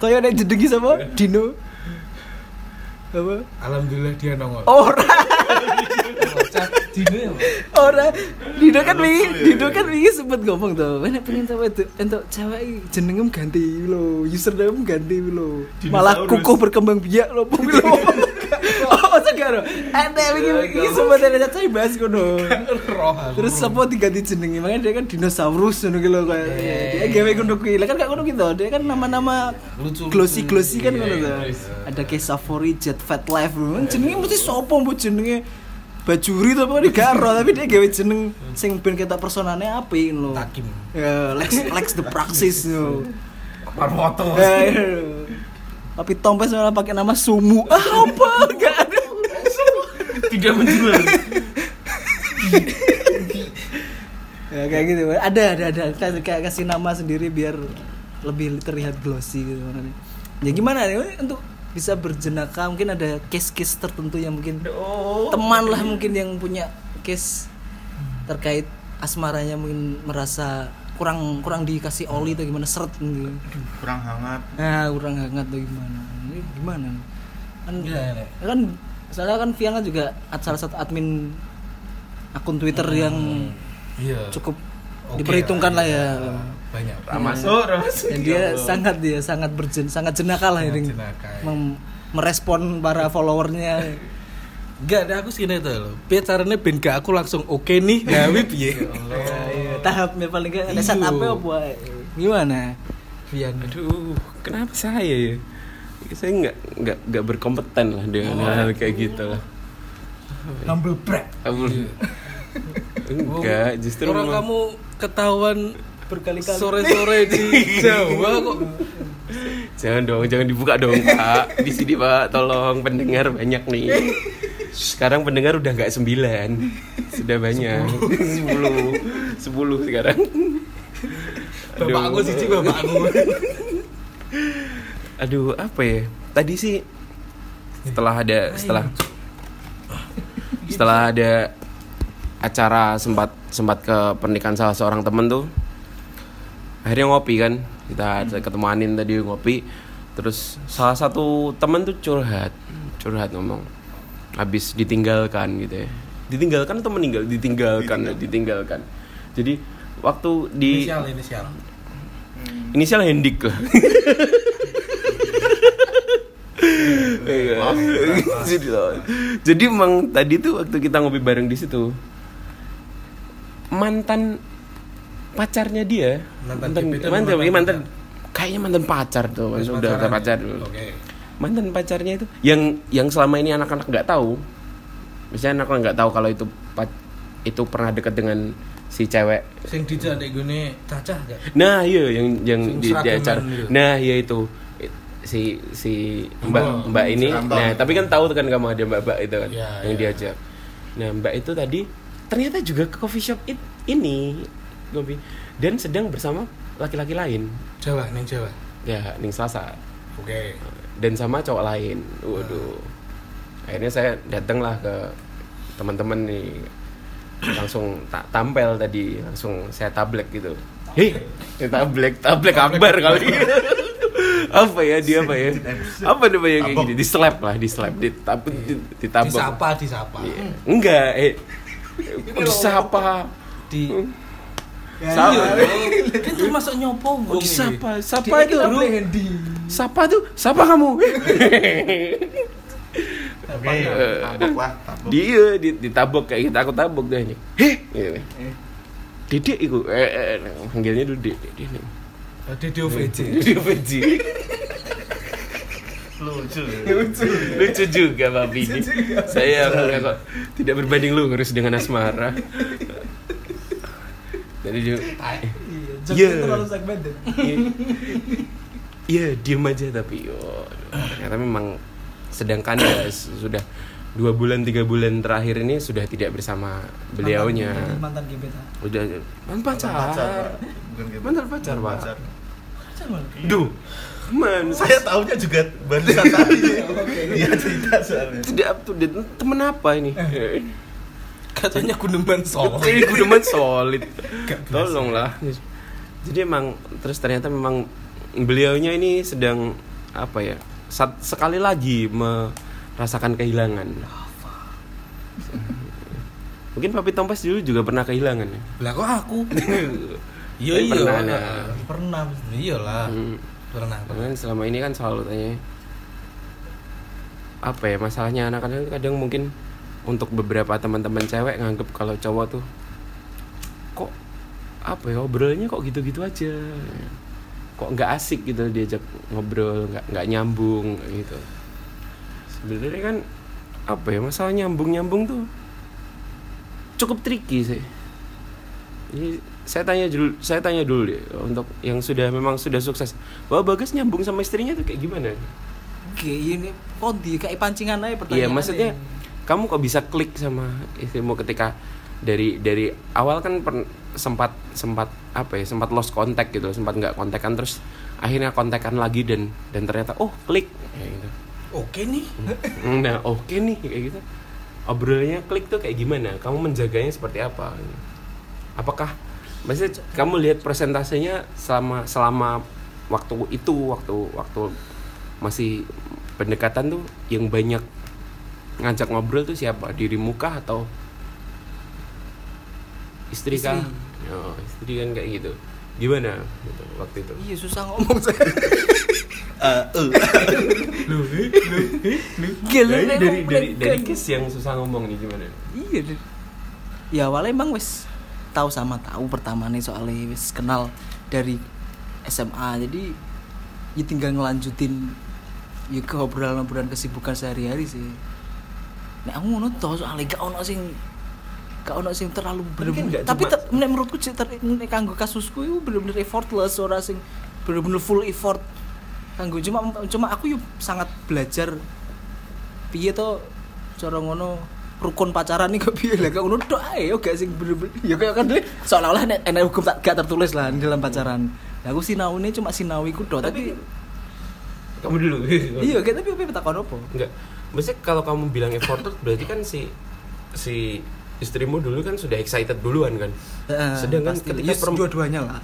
Kaya ada jenengi sama Dino. Apa? alhamdulillah dia nongol Ora, Dino ya Pak? ora. Dino kan wingi, Dino kan wingi sempet ngomong tuh. Mana pengen tahu itu entuk cewek jenengem ganti lo, username ganti lo. Malah kukuh berkembang biak lo pun lo. Oh, sekarang. Ada wingi wingi sempet ada cewek bahas kono. Terus apa diganti jenenge? Makanya dia kan dinosaurus ngono ki lho kayak. Dia gawe ngono kuwi. Lah kan gak ngono gitu. Dia kan nama-nama Lucu. glossy glossy kan ngono Iya, tuh. terus. Ada kayak Safari Jet Fat Life. Kan jenenge mesti sopo mbok jenenge? Bajuri to pokoknya gak ero tapi dia gawe jeneng sing ben ketok personane apik lho. Takim Ya, Lex Lex the Praxis yo. Parwoto Ya, iya. Tapi Tompes malah pakai nama Sumu. Ah, apa? Gak ada. Tidak menjual. ya kayak gitu ada ada ada Kayak- kayak kasih nama sendiri biar lebih terlihat glossy gitu makanya. ya gimana nih untuk bisa berjenaka mungkin ada case-case tertentu yang mungkin Oh. teman lah mungkin yang punya case terkait asmaranya mungkin merasa kurang kurang dikasih oli atau gimana seret gitu kurang hangat. Nah kurang hangat atau gimana? Ini gimana? Kan Iya, iya. kan soalnya kan Vian kan juga salah satu admin akun Twitter yang iya. cukup Oke diperhitungkan lah ya. Banyak Masuk, masuk. Dan dia sangat dia sangat berjen sangat jenaka lah ini. jenaka, ya. Mem- merespon para followernya. Enggak, ada aku sih itu loh. Piye carane ben gak aku langsung oke nih gawe piye? Iya, tahapnya paling gak ada Iya. setup apa gimana? Pian. Aduh, kenapa saya ya? Saya nggak nggak nggak berkompeten lah dengan hal kayak gitu lah. Humble brag. Enggak, justru orang kamu ketahuan Berkali-kali. sore-sore di Jawa kok. Jangan dong, jangan dibuka dong Pak. Di sini Pak, tolong pendengar banyak nih. Sekarang pendengar udah nggak sembilan, sudah banyak. Sepuluh, sepuluh sekarang. Aduh. Bapakku siji bapakku. Aduh, apa ya? Tadi sih setelah ada setelah setelah ada acara sempat sempat ke pernikahan salah seorang temen tuh akhirnya ngopi kan kita ketemu Anin tadi ngopi. Terus salah satu temen tuh curhat curhat ngomong habis ditinggalkan gitu ya. Ditinggalkan atau meninggal? Ditinggalkan ditinggalkan. jadi waktu di Inisial inisial. inisial Hendik lah. Iya. jadi, jadi emang tadi tuh waktu kita ngopi bareng di situ mantan pacarnya dia Mantan mantan mantan, apa iya, mantan, mantan kayaknya mantan pacar tuh Terus udah udah pacaran. pacar dulu Oke. mantan pacarnya itu yang yang selama ini anak-anak nggak tahu misalnya anak-anak nggak tahu kalau itu itu pernah dekat dengan si cewek Sing dijak gone cacah gak? Nah, iya yang yang Sing di, di acara. gitu. Nah, iya itu si si Mbak Oh, Mbak ini. Rantau. Nah, tapi kan tahu kan kamu ada Mbak Mbak itu kan Iya, yang iya. diajak. Nah, Mbak itu tadi ternyata juga ke coffee shop it, ini kopi dan sedang bersama laki-laki lain. Jawa, ning Jawa. Ya, Ning Selasa Oke. dan sama cowok lain. Waduh. Akhirnya saya datanglah ke teman-teman nih langsung tak tampil tadi langsung saya tablek gitu. Hei, tablek, tablek kabar kali. apa ya dia apa ya? Apa namanya kayak gini? Di slap lah, di slap, di tab, di, ditabok. Disapa, disapa. Iya. Enggak, eh disapa. Di Sama. Kan termasuk nyopo Oh, wong ini. siapa? Siapa itu? Siapa tuh? Siapa kamu? Oke, tabok lah, tabok. Dia di- ditabok kayak gitu, aku tabok deh ini. Heh, gitu. Didik iku, eh, eh, panggilnya dulu Dik. Dik, Dik. Dede OVJ. Didik Feji. Lucu. Lucu juga Babi ini. Saya tidak berbanding lurus dengan asmara. Jadi dia, Iya. terlalu segmented. Iya, diem aja tapi oh, ternyata memang sedangkan ya sudah dua bulan tiga bulan terakhir ini sudah tidak bersama beliaunya. Mantan gebetan. Udah mantan pacar. Bukan gitu. Mantan pacar, Pak. Pacar. Duh, man, Saya tahunya juga barusan tadi. Dia cerita soalnya. tidak up to date. Temen apa ini? Katanya guneman sol. Ini guneman solid. Tolonglah. Jadi emang terus ternyata memang beliaunya ini sedang apa ya? sat- sekali lagi merasakan kehilangan. Mungkin Papi Tompas dulu juga pernah kehilangan ya. Lah kok aku? Iya iya. pernah, nah. Pernah. Iyalah. Hmm. Pernah. pernah. Kan selama ini kan selalu tanya apa ya masalahnya anak-anak kadang mungkin untuk beberapa teman-teman cewek nganggep kalau cowok tuh kok apa ya obrolnya kok gitu-gitu aja? Kok nggak asik gitu diajak ngobrol nggak nggak nyambung gitu. Sebenarnya kan apa ya masalah nyambung nyambung tuh cukup tricky sih. Jadi saya tanya dulu saya tanya dulu deh untuk yang sudah memang sudah sukses. Bahwa bagas nyambung sama istrinya tuh kayak gimana? Oke, ini kok di kayak pancingan aja pertanyaan. Iya maksudnya kamu kok bisa klik sama istrimu ketika dari dari awal kan per- sempat sempat apa ya sempat lost contact gitu sempat nggak kontekan terus akhirnya kontekan lagi dan dan ternyata oh klik kayak gitu. Oke nih. nah oke nih kayak gitu. Obrolannya klik tuh kayak gimana? Kamu menjaganya seperti apa? Apakah maksudnya kamu lihat presentasenya selama selama waktu itu waktu waktu masih pendekatan tuh yang banyak ngajak ngobrol tuh siapa dirimu kah atau istri kah Istri. oh, istri kan kayak gitu gimana gitu, waktu itu Iya susah ngomong saya. Dari nih, dari ngomong dari, dari kan. kiss yang susah ngomong nih gimana Iya. Ya awalnya emang wis tahu sama tahu pertama nih soalnya wis kenal dari SMA jadi ya tinggal ngelanjutin ya ke obrolan-obrolan kesibukan sehari-hari sih. Nek aku ngono toh soalnya gak ono sing gak ono sing terlalu nggak Tapi ter, nek menurutku sih ter, nek kanggo kasusku itu bener-bener effortless ora sing bener-bener full effort. Kanggo cuma cuma aku yuk sangat belajar piye to cara ngono rukun pacaran nih kok piye? Lah kok ngono tok ae yo gak sing bener-bener ya kayak kan seolah-olah nek hukum tak gak tertulis lah di dalam pacaran. Nah, aku sinau ini cuma sinau iku tok tapi, kamu dulu iya kayak tapi apa takon apa? Enggak. Maksudnya kalau kamu bilang efforted berarti kan si si istrimu dulu kan sudah excited duluan kan. Sedangkan pasti. ketika Yes, dua-duanya lah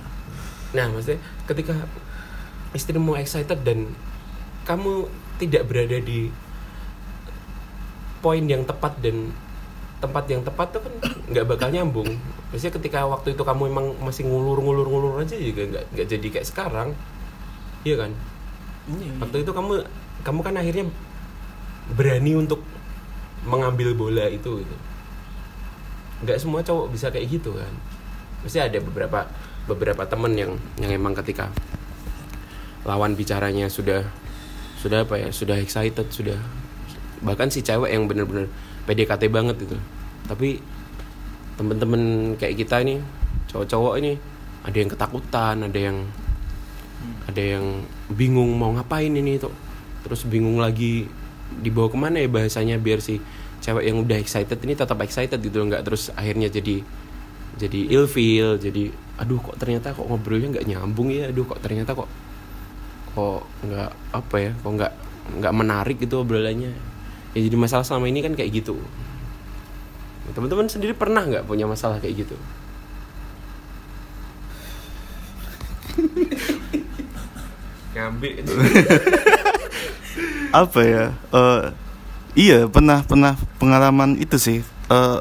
Nah, maksudnya ketika istrimu excited dan kamu tidak berada di poin yang tepat dan tempat yang tepat tuh kan nggak bakal nyambung. Maksudnya ketika waktu itu kamu emang masih ngulur-ngulur-ngulur aja juga nggak nggak jadi kayak sekarang. Iya kan? iya waktu itu kamu kamu kan akhirnya berani untuk mengambil bola itu gitu. Nggak semua cowok bisa kayak gitu kan. Pasti ada beberapa beberapa temen yang yang emang ketika lawan bicaranya sudah sudah apa ya sudah excited sudah bahkan si cewek yang bener-bener PDKT banget itu. Tapi temen-temen kayak kita ini cowok-cowok ini ada yang ketakutan ada yang ada yang bingung mau ngapain ini tuh terus bingung lagi dibawa ke mana ya bahasanya biar si cewek yang udah excited ini tetap excited gitu loh, nggak terus akhirnya jadi jadi ilfeel jadi aduh kok ternyata kok ngobrolnya nggak nyambung ya? Aduh kok ternyata kok kok nggak apa ya kok nggak nggak menarik gitu obrolannya. Ya jadi masalah selama ini kan kayak gitu. Teman-teman sendiri pernah nggak punya masalah kayak gitu? Ngambil apa ya? Eh iya pernah pernah pengalaman itu sih. Eh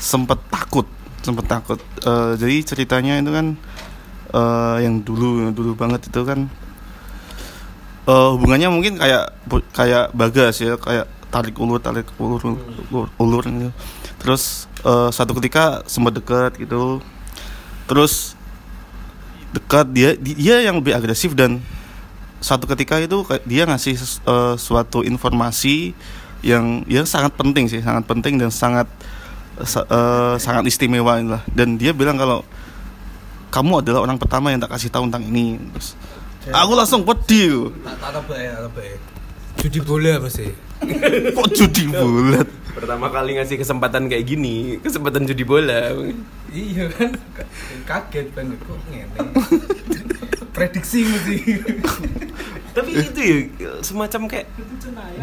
sempet takut sempet takut. Eh, jadi ceritanya itu kan eh, yang dulu yang dulu banget itu kan eh, hubungannya mungkin kayak kayak bagas ya kayak tarik ulur tarik ulur ulur, ulur gitu. terus eh, satu ketika sempat dekat gitu. Terus dekat dia dia yang lebih agresif dan satu ketika itu dia ngasih eh, suatu informasi yang yang sangat penting sih sangat penting dan sangat sa- eh, sangat istimewa lah dan dia bilang kalau kamu adalah orang pertama yang tak kasih tahu tentang ini terus aku langsung pedih Tak tak tebak ya, tak tebak ya. Judi bola masih. kok judi bulat Pertama kali ngasih kesempatan kayak gini, kesempatan judi bola. Iya kan, kaget banget kok ngene. Prediksi mesti. Tapi itu ya semacam kayak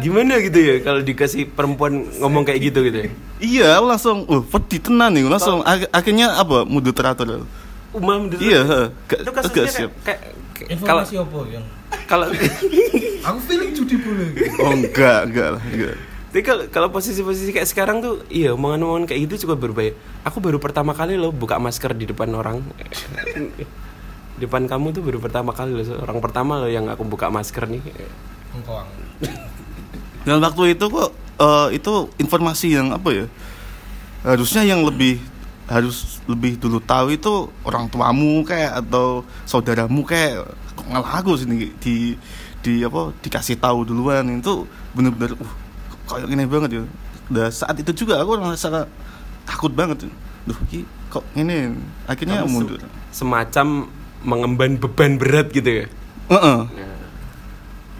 gimana gitu ya kalau dikasih perempuan ngomong kayak gitu gitu ya. iya aku langsung uh pedih tenan nih. Langsung ak- akhirnya apa? Mudah teratur. Umam iya Itu kasusnya siap. kayak, kayak kalau Informasi apa yang kalau Aku feeling judi bola. oh enggak enggak lah enggak. Tapi kalau kalau posisi-posisi kayak sekarang tuh, iya omongan-omongan kayak gitu cukup berbahaya. Aku baru pertama kali loh buka masker di depan orang. Depan kamu tuh baru pertama kali loh, orang pertama loh yang aku buka masker nih. Engkoang. Dan waktu itu kok eh, itu informasi yang apa ya? Harusnya yang lebih harus lebih dulu tahu itu orang tuamu kayak atau saudaramu kayak kok ngalah aku sini di di apa dikasih tahu duluan itu bener-bener uh kayak gini banget ya. Dan saat itu juga aku merasa takut banget. Duh, ki, kok ini akhirnya Kamu se- mundur. Semacam mengemban beban berat gitu ya. Heeh.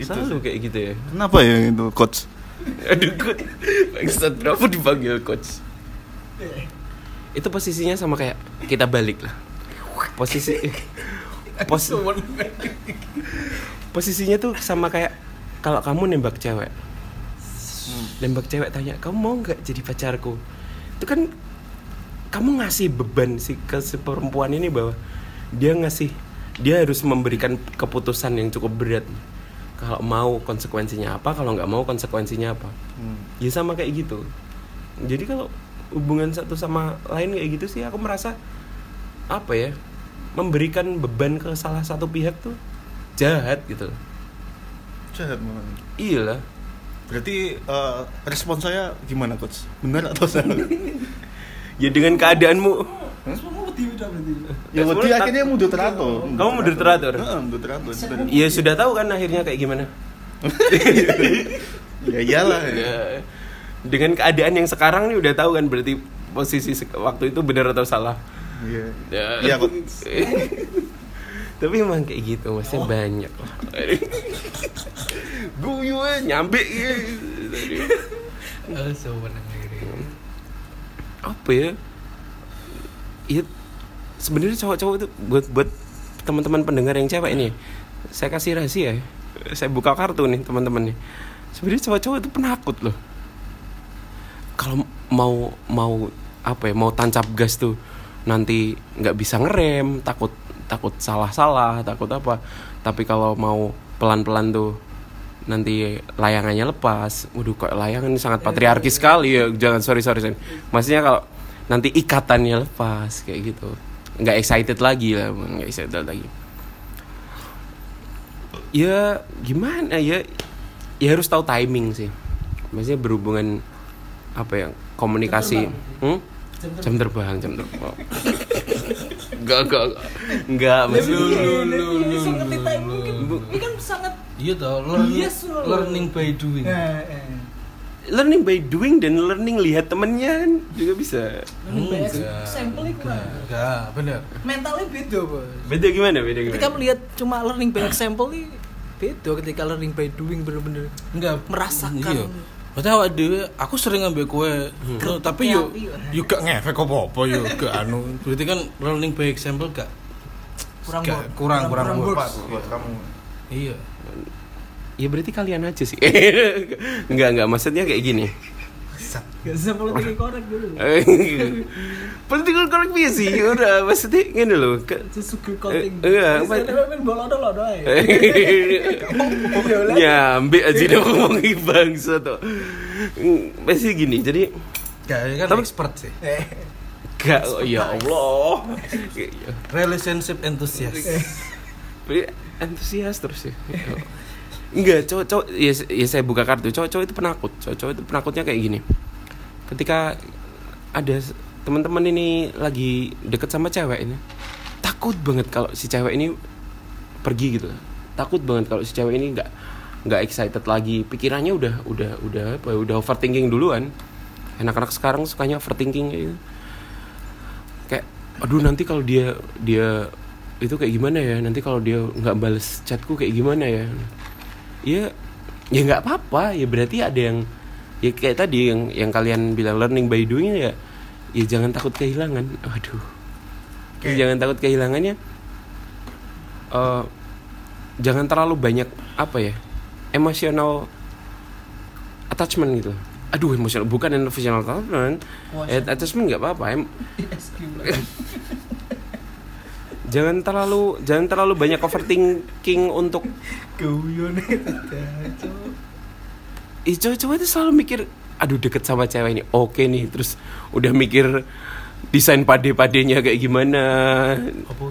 Itu Selalu kayak gitu ya. Kenapa ya itu coach? Aduh, coach. Bangsat berapa dipanggil coach? Itu posisinya sama kayak kita balik lah. Posisi pos, posisinya tuh sama kayak kalau kamu nembak cewek. Nembak cewek tanya, "Kamu mau nggak jadi pacarku?" Itu kan kamu ngasih beban sih ke si perempuan ini bahwa dia ngasih dia harus memberikan keputusan yang cukup berat. Kalau mau konsekuensinya apa, kalau nggak mau konsekuensinya apa ya sama kayak gitu jadi kalau hubungan satu sama lain kayak gitu sih aku merasa apa ya memberikan beban ke salah satu pihak tuh jahat gitu Jahat banget. iya lah Berarti eh, respon saya gimana coach? Benar atau salah? ya dengan keadaanmu Semua wedi udah berarti. ya berarti akhirnya mudah teratur. Kamu mudah teratur? Heeh, mudah teratur. Sudah. ya sudah tahu kan akhirnya kayak gimana Ya iyalah. Ya. ya dengan keadaan yang sekarang nih udah tahu kan berarti posisi waktu itu benar atau salah Iya. Ya. Iya, kok. Tapi emang kayak gitu, maksudnya banyak lah. Guyu eh, nyampe gitu. Oh, sebenarnya Apa ya? Ya sebenarnya cowok-cowok itu buat buat teman-teman pendengar yang cewek ini. Saya kasih rahasia ya. Saya buka kartu nih teman-teman nih. Sebenarnya cowok-cowok itu penakut loh. Kalau mau mau apa ya mau tancap gas tuh nanti nggak bisa ngerem takut takut salah-salah takut apa tapi kalau mau pelan-pelan tuh nanti layangannya lepas waduh kok layangan ini sangat patriarki sekali ya jangan sorry sorry, sorry. maksudnya kalau nanti ikatannya lepas kayak gitu. Nggak excited lagi lah nggak excited lagi. Ya gimana ya? Ya harus tahu timing sih. Maksudnya berhubungan apa ya komunikasi. Hmm? jam terbang. Jam terbang enggak enggak enggak maksudnya Bisa ngerti timing mungkin ini kan sangat Iya toh, learning, Yes, learning by doing. eh, eh. Learning by doing dan learning lihat temennya kan juga bisa Enggak, sampel itu enggak, enggak, bener. mentalnya beda bos beda gimana beda ketika gimana melihat cuma learning by example ini beda ketika learning by doing bener-bener Enggak Merasakan. Iya. Maksudnya awak dhewe aku sering ngambil kue, no, tapi yo yo gak ngefek apa-apa yo gak anu. Berarti kan learning by example gak kurang gak, work. kurang kurang, works. pas. Buat kamu. Iya. Ya berarti kalian aja sih. Enggak enggak maksudnya kayak gini. Gak usah politik korek dulu. Political correct biasa sih? Udah maksudnya gini loh Susu coating Eh, iya, bola dolo doy nyambe aja udah ngomongin bangsa tuh masih gini jadi Gak, kan Tapi- expert sih. Gak, oh, ya Allah. Relationship enthusiast. Antusias terus ya. Enggak, cowok cowok ya, ya saya buka kartu. Cowok cowok itu penakut. Cowok cowok itu penakutnya kayak gini. Ketika ada teman-teman ini lagi deket sama cewek ini, takut banget kalau si cewek ini pergi gitu. Takut banget kalau si cewek ini nggak nggak excited lagi. Pikirannya udah udah udah apa? ya, Udah overthinking duluan. Anak-anak sekarang sukanya overthinking gitu. Kayak aduh nanti kalau dia dia itu kayak gimana ya nanti kalau dia nggak bales chatku kayak gimana ya ya ya nggak apa-apa. Ya berarti ada yang ya kayak tadi yang yang kalian bilang learning by doing ya. Ya jangan takut kehilangan. Aduh. Ya, jangan takut kehilangannya Eh, jangan terlalu banyak apa ya emotional attachment gitu. Aduh emotional bukan emotional attachment. Eh, attachment nggak apa-apa. Em- jangan terlalu jangan terlalu banyak overthinking untuk Ih, cowok-cowok itu selalu mikir aduh deket sama cewek ini oke nih terus udah mikir desain pade-padenya kayak gimana Apa?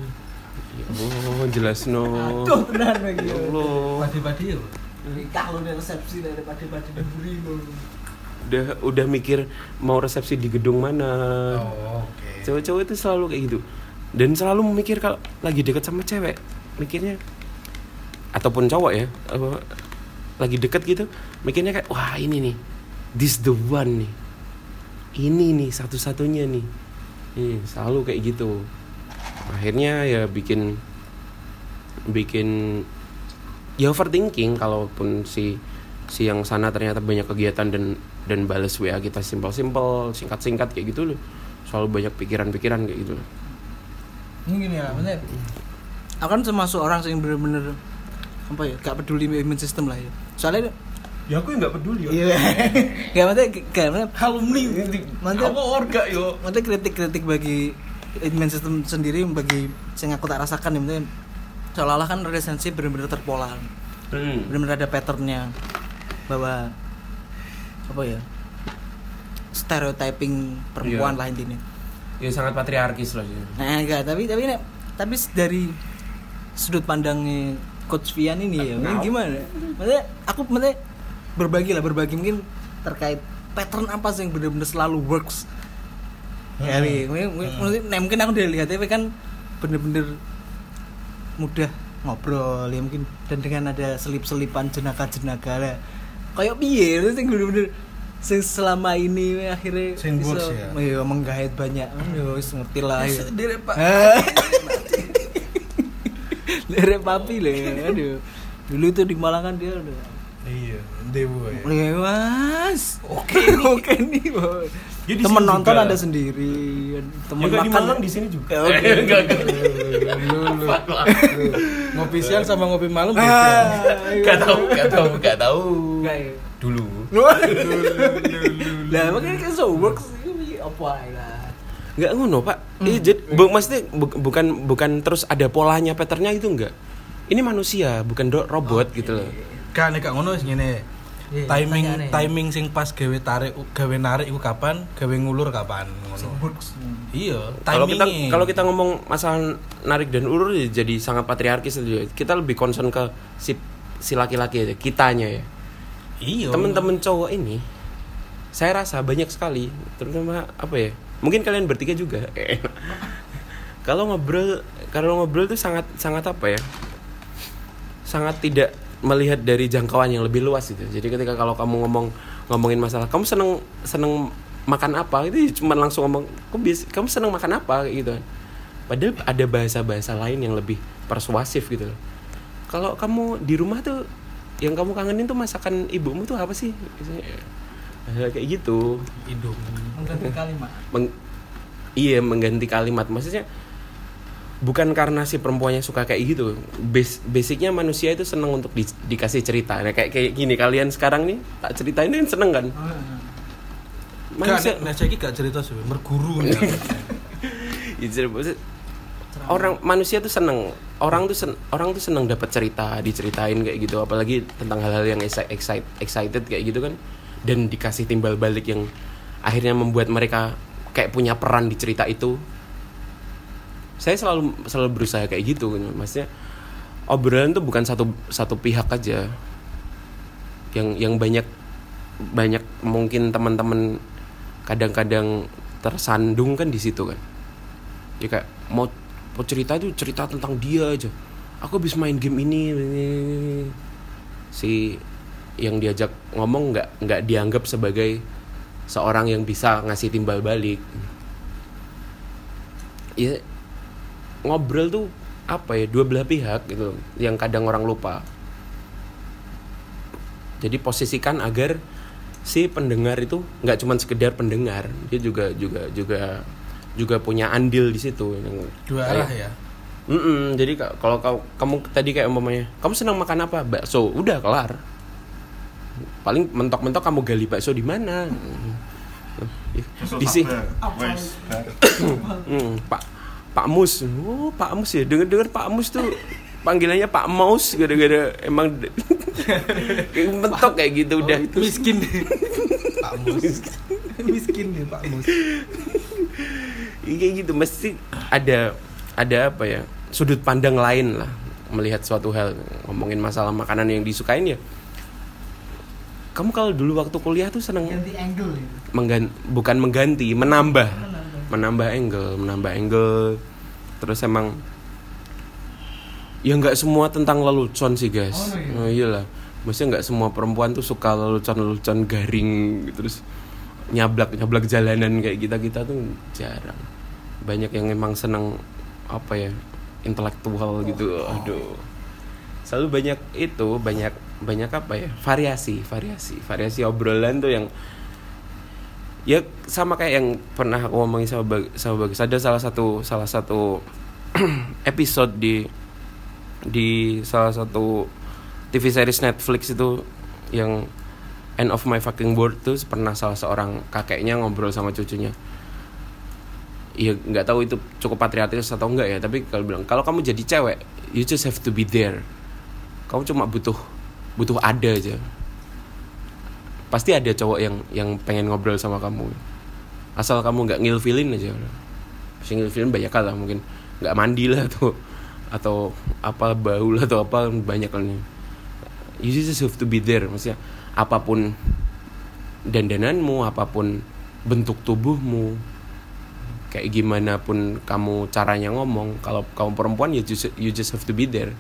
Allah jelas no Aduh, tenan lagi. ya Allah Padi-padi ya. Udah resepsi dari udah udah mikir mau resepsi di gedung mana Oh, oke. cowok-cowok itu selalu kayak gitu dan selalu memikir kalau lagi deket sama cewek mikirnya ataupun cowok ya apa, lagi deket gitu mikirnya kayak wah ini nih this the one nih ini nih satu-satunya nih. Nih, selalu kayak gitu. Akhirnya ya bikin bikin ya overthinking kalaupun si si yang sana ternyata banyak kegiatan dan dan balas WA kita simpel-simpel singkat-singkat kayak gitu loh. Selalu banyak pikiran-pikiran kayak gitu loh Ini gini ya, maksudnya aku kan termasuk orang yang bener-bener apa ya, gak peduli immune system lah ya. Soalnya ya aku nggak peduli iya, gak maksudnya gak maksudnya Alumni. Maksudnya- Apa orga yo? maksudnya kritik-kritik bagi immune system sendiri bagi yang aku tak rasakan ya, maksudnya seolah-olah kan relationship bener-bener terpola, hmm. bener-bener ada patternnya bahwa apa ya stereotyping perempuan Iya. lah intinya. Ya sangat patriarkis loh sih Nah, enggak, tapi tapi nek- tapi dari sudut pandangnya coach Vian ini ya, mungkin gimana? Maksudnya aku maksudnya berbagi lah, berbagi mungkin terkait pattern apa sih yang benar-benar selalu works. Ya, nih, mungkin, mungkin, mungkin- nah, mungkin aku udah lihat tapi kan bener-bener mudah ngobrol ya mungkin dan dengan ada selip-selipan jenaka-jenaka lah. Kayak piye itu bener-bener sing selama ini akhirnya Sing ya? iya, menggait banyak. Ya wis ngerti lah. ya. Sendiri Pak. Derek papi lah ya. Aduh. Dulu tuh di Malang kan dia udah Iya, Dewo ya. Lewas. Oke nih. Oke nih. Boy. Ya, di Temen nonton juga. ada sendiri. Temen Juga di makan Malang di sini juga. Oke. Enggak, enggak. Lu, lu. Ngopi siang sama ngopi malam beda. Ah, Gak tahu, gak tahu, gak tahu. Enggak ya. Dulu. Lah makanya kan so works ini apa lah. Nggak ngono pak. Iya, jadi bu, maksudnya bu- bukan bukan terus ada polanya, patternnya itu enggak. Ini manusia, bukan do- robot gitu loh. Kan nek ngono sing ngene. Iya, timing tanyane. timing sing pas gawe tarik gawe narik iku kapan, gawe ngulur kapan ngono. Works. Iya, Kalau kita kalau kita ngomong masalah narik dan ulur ya jadi sangat patriarkis itu. Kita lebih concern ke si si laki-laki aja, kitanya ya. Iya. Temen-temen cowok ini saya rasa banyak sekali, terutama apa ya? Mungkin kalian bertiga juga. kalau ngobrol kalau ngobrol tuh sangat sangat apa ya? Sangat tidak melihat dari jangkauan yang lebih luas itu. Jadi ketika kalau kamu ngomong ngomongin masalah, kamu seneng seneng makan apa itu cuma langsung ngomong, kamu bis, kamu seneng makan apa gitu kan. Padahal ada bahasa-bahasa lain yang lebih persuasif gitu. Kalau kamu di rumah tuh yang kamu kangenin tuh masakan ibumu tuh apa sih? Misalnya, kayak gitu. Indomie. Mengganti kalimat. Meng- iya mengganti kalimat maksudnya bukan karena si perempuannya suka kayak gitu Bas- basicnya manusia itu seneng untuk di- dikasih cerita nah, kayak kayak gini kalian sekarang nih tak ceritain kan seneng kan Gak, manusia nek nek saiki gak cerita sih, merguru. Ya, maksud- orang manusia tuh seneng orang tuh sen- orang tuh seneng dapat cerita diceritain kayak gitu apalagi tentang hal-hal yang exci- excite- excited kayak gitu kan. Dan dikasih timbal balik yang akhirnya membuat mereka kayak punya peran di cerita itu. Saya selalu selalu berusaha kayak gitu maksudnya obrolan tuh bukan satu satu pihak aja. Yang yang banyak banyak mungkin teman-teman kadang-kadang tersandung kan di situ kan. Ya kayak mau mau cerita itu cerita tentang dia aja. Aku habis main game ini, ini, ini. si yang diajak ngomong nggak nggak dianggap sebagai seorang yang bisa ngasih timbal balik. Ya ngobrol tuh apa ya dua belah pihak gitu yang kadang orang lupa. Jadi posisikan agar si pendengar itu nggak cuma sekedar pendengar dia juga juga juga juga punya andil di situ yang dua kayak- arah ya? Mm-mm, jadi ka- kalau kau kamu tadi kayak umpamanya kamu senang makan apa? Bakso udah kelar. Paling mentok-mentok kamu gali bakso di mana? Di sini. Hmm, Pak Pak Mus. Oh, Pak Mus ya. Dengar-dengar Pak Mus tuh panggilannya Pak Maus gara-gara emang mentok kayak gitu udah. Itu. miskin. Pak Mus. Miskin nih Pak Mus Kayak gitu. Mesti ada ada apa ya? sudut pandang lain lah melihat suatu hal. Ngomongin masalah makanan yang disukain ya. Kamu kalau dulu waktu kuliah tuh seneng ganti angle itu menggan bukan mengganti menambah. Menambah. Angle menambah angle. Terus emang ya nggak semua tentang lelucon sih guys. Oh, iya. oh, iyalah. Maksudnya nggak semua perempuan tuh suka lelucon lelucon garing terus nyablak nyablak jalanan kayak kita kita tuh jarang. Banyak yang emang seneng apa ya intelektual gitu. Aduh. Selalu banyak itu banyak banyak apa ya variasi variasi variasi obrolan tuh yang ya sama kayak yang pernah aku ngomongin sama Bag- sama bagus. Ada salah satu salah satu episode di di salah satu TV series Netflix itu yang End of My Fucking World tuh pernah salah seorang kakeknya ngobrol sama cucunya. Iya nggak tahu itu cukup patriotis atau enggak ya tapi kalau bilang kalau kamu jadi cewek you just have to be there. Kamu cuma butuh butuh ada aja. Pasti ada cowok yang yang pengen ngobrol sama kamu. Asal kamu nggak ngilfilin aja. Si ngilfilin banyak lah mungkin nggak mandi lah atau atau apa bau lah atau apa banyak nih. You just have to be there maksudnya apa pun dandananmu apa pun bentuk tubuhmu kayak gimana pun kamu caranya ngomong kalau kamu perempuan ya just, you just have to be there.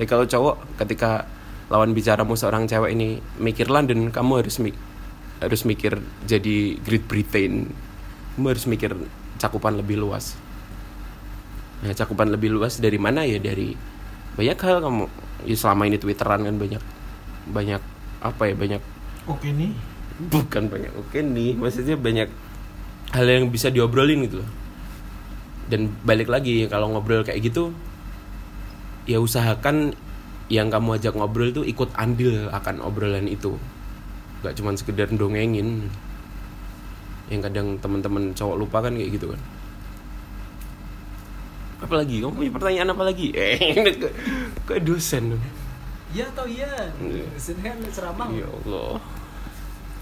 Tapi kalau cowok ketika lawan bicaramu seorang cewek ini mikir London kamu harus mi- harus mikir jadi Great Britain. Kamu harus mikir cakupan lebih luas. Nah cakupan lebih luas dari mana ya? Dari banyak hal kamu. Ya selama ini twitteran kan banyak banyak apa ya banyak oke nih bukan banyak oke nih maksudnya banyak hal yang bisa diobrolin gitu loh. Dan balik lagi kalau ngobrol kayak gitu ya usahakan yang kamu ajak ngobrol itu ikut andil akan obrolan itu. Nggak cuma sekedar dongengin yang kadang teman-teman cowok lupa kan kayak gitu kan. Apa lagi kamu punya pertanyaan apa lagi? Eh ke dosen iya atau iya? Sini kan ceramah ya Allah.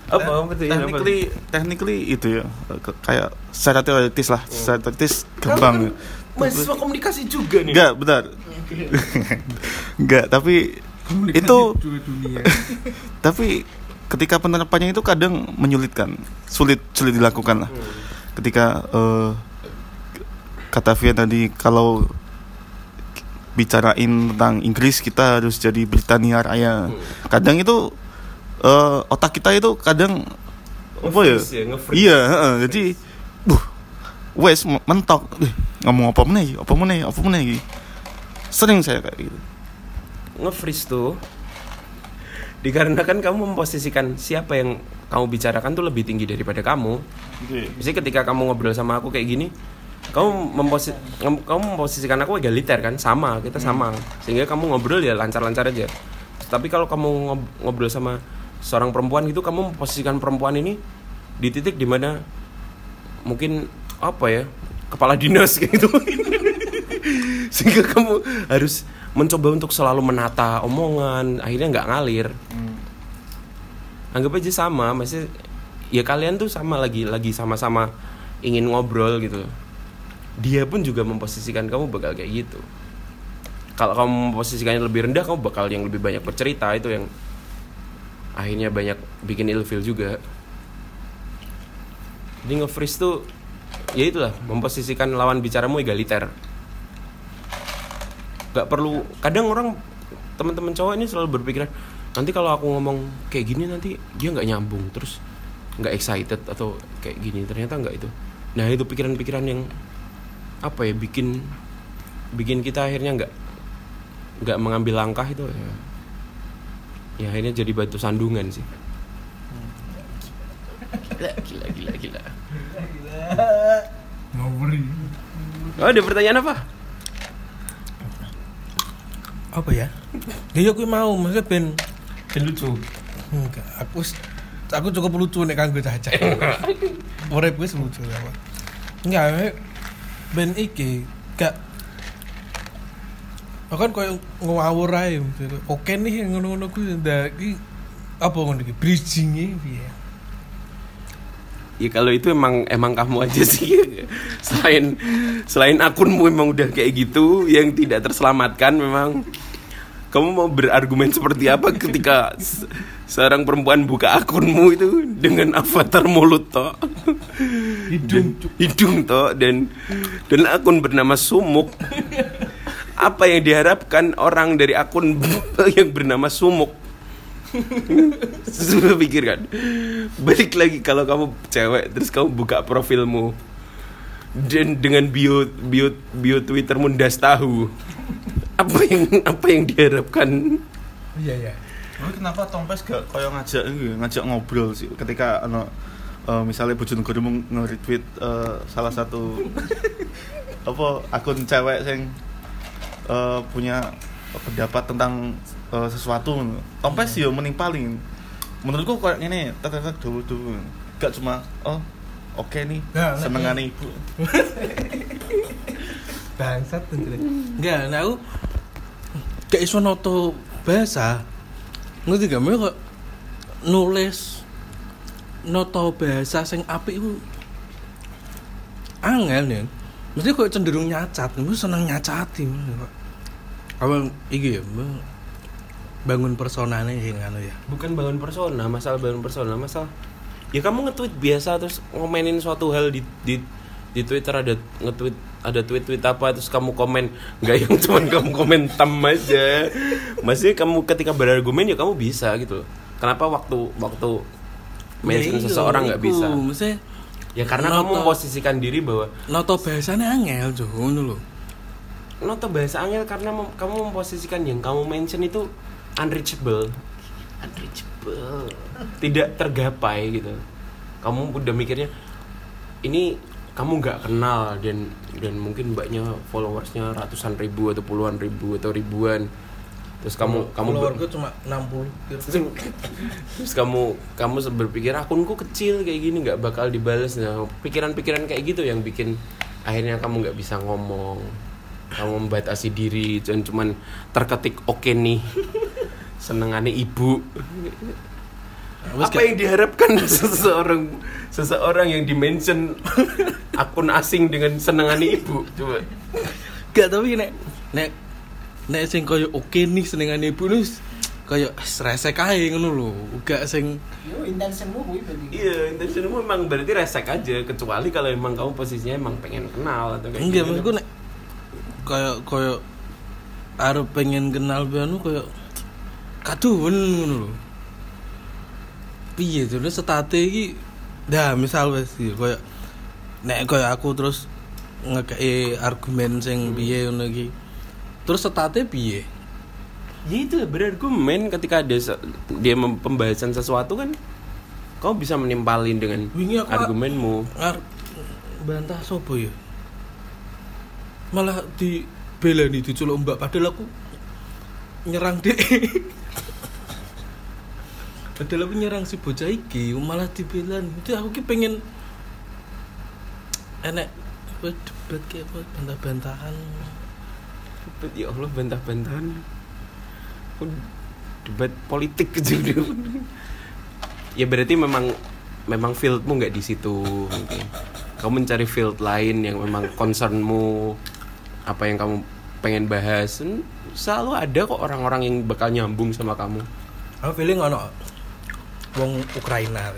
Apa apa tuh ya, apa? technically technically itu ya kayak secara teoritis lah secara teoritis gerbang. mahasiswa komunikasi juga nih. Enggak benar enggak tapi itu dua dunia. Tapi ketika penerapannya itu kadang menyulitkan sulit sulit dilakukan lah. Ketika eh, kata Vian tadi kalau bicarain tentang Inggris kita harus jadi Britania Raya. Kadang itu eh, otak kita itu kadang apa ya? Ya, iya heeh. jadi buh wes mentok. Eh, ngomong apa meneh apa meneh apa meneh sering saya kayak gitu. Nge-freeze tuh dikarenakan kamu memposisikan siapa yang kamu bicarakan tuh lebih tinggi daripada kamu. Misalnya ketika kamu ngobrol sama aku kayak gini, kamu memposi kamu memposisikan aku egaliter kan, sama, kita sama. Sehingga kamu ngobrol ya lancar-lancar aja. Tapi kalau kamu ngob- ngobrol sama seorang perempuan gitu, kamu memposisikan perempuan ini di titik di mana mungkin apa ya kepala dinas gitu. Sehingga kamu harus mencoba untuk selalu menata omongan akhirnya nggak ngalir. Anggap aja sama masih ya kalian tuh sama lagi lagi sama-sama ingin ngobrol gitu dia pun juga memposisikan kamu bakal kayak gitu. Kalau kamu memposisikannya lebih rendah kamu bakal yang lebih banyak bercerita. Itu yang akhirnya banyak bikin ilfil juga. Jadi nge-freeze tuh ya itulah memposisikan lawan bicaramu egaliter. Nggak perlu kadang orang teman-teman cowok ini selalu berpikiran nanti kalau aku ngomong kayak gini nanti dia nggak nyambung terus nggak excited atau kayak gini. Ternyata nggak itu. Nah itu pikiran-pikiran yang apa ya bikin bikin kita akhirnya nggak nggak mengambil langkah itu ya. Ya akhirnya jadi batu sandungan sih. Gila gila gila gila. Ngobri. oh ada pertanyaan apa? Apa ya? Dia aku mau. Maksudnya ben ben lucu. Enggak. Aku aku cukup lucu nek kanggo caca urip wis lucu ya Pak. enggak ben iki gak kan koyo ngawur ae oke nih ngono-ngono ku ndak iki apa ngono iki? Bridging piye? Ya kalau itu emang emang kamu aja sih. Selain selain akunmu emang udah kayak gitu yang tidak terselamatkan memang kamu mau berargumen seperti apa ketika seorang perempuan buka akunmu itu dengan avatar mulut toh. Hidung. Hidung toh dan dan akun bernama sumuk. Apa yang diharapkan orang dari akun yang bernama sumuk? Sudah pikir kan Balik lagi kalau kamu cewek Terus kamu buka profilmu. Dan dengan bio bio bio Twittermu das tahu. Apa yang apa yang diharapkan? Iya iya Tapi kenapa Tompes gak koyo ngajak iki, ngajak ngobrol sih? Ketika ano eh, misalnya Bojonegoro nge-retweet eh, salah satu apa akun cewek yang eh, punya pendapat tentang eh, sesuatu Tompes yo mending paling menurutku kayak ini tetetet dulu dulu gak cuma oh oke nih Nah, nah, senengane ibu bangsat tentunya enggak nah aku gak iso noto bahasa ngerti gak? Kok nulis noto bahasa sing apik iku angel ya. Mesti kok cenderung nyacat. Mesti seneng nyacati awal iki ya bangun personane sing anu ya. Bukan bangun persona masalah bangun persona masalah ya kamu nge-tweet biasa terus ngomenin suatu hal di di di Twitter ada nge-tweet ada tweet-tweet apa terus kamu komen. Nggak yang cuman kamu komen tam aja. Maksudnya kamu ketika berargumen ya kamu bisa gitu. Kenapa waktu waktu mention Ya iya, seseorang nggak bisa? Mesti ya karena kamu memposisikan diri bahwa noto bahasane angel ngono lho. Noto bahasa angel karena mem- kamu memposisikan yang kamu mention itu unreachable. Unreachable. Tidak tergapai gitu. Kamu udah mikirnya ini kamu nggak kenal dan dan mungkin mbaknya followersnya ratusan ribu atau puluhan ribu atau ribuan. Terus kamu kamu ber- followerku cuma 60 terus kamu kamu berpikir akunku kecil kayak gini nggak bakal dibales. Nah pikiran-pikiran kayak gitu yang bikin akhirnya kamu nggak bisa ngomong. Kamu membatasi diri dan cuman terketik oke nih senengannya ibu apa yang diharapkan seseorang seseorang yang dimention akun asing dengan senengannya ibu coba Gak tapi nek nek nek sing koyo oke nih senengane ibu nus koyo resek ae ngono lho. Gak sing Yo intensimu kuwi berarti. iya intentionmu emang berarti resek aja kecuali kalau emang kamu posisinya emang pengen kenal atau kayak enggak gitu. maksudku nek koyo koyo arep pengen kenal pianu koyo kaduwen ngono lho. Piye terus setate iki dah misal wis iki, koyo nek koyo aku terus ngekei argumen sing piye ngono iki. Terus setate piye? Ya itu berargumen ketika ada dia pembahasan sesuatu kan kau bisa menimpalin dengan Wingi aku- argumenmu. ngar bantah sopo ya malah di bela nih diculuk mbak padahal aku nyerang dek padahal aku nyerang si bocah iki malah dibela itu aku ki pengen enek apa debat kayak apa bantah-bantahan Ya Allah bantah-bantahan. Aku Debat politik gitu. ya berarti memang memang fieldmu nggak di situ mungkin. kamu mencari field lain yang memang concernmu apa yang kamu pengen bahas selalu ada kok orang-orang yang bakal nyambung sama kamu Aku feeling ono wong Ukraina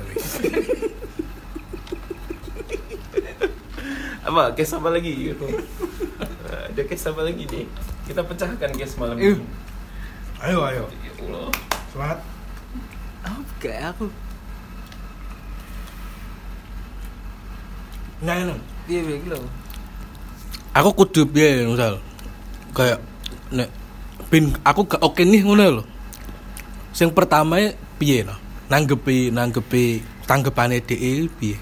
apa case apa lagi gitu ada case apa lagi nih kita pecahkan case malam ini Ayo ayo. Ya Allah. Semangat. Aku kayak aku. Nah, nah. Iya iki lho. Aku kudu piye misal kayak nek pin aku gak oke nih ngono lho. Sing pertama piye no? Nanggepi nanggepi tanggepane DE piye?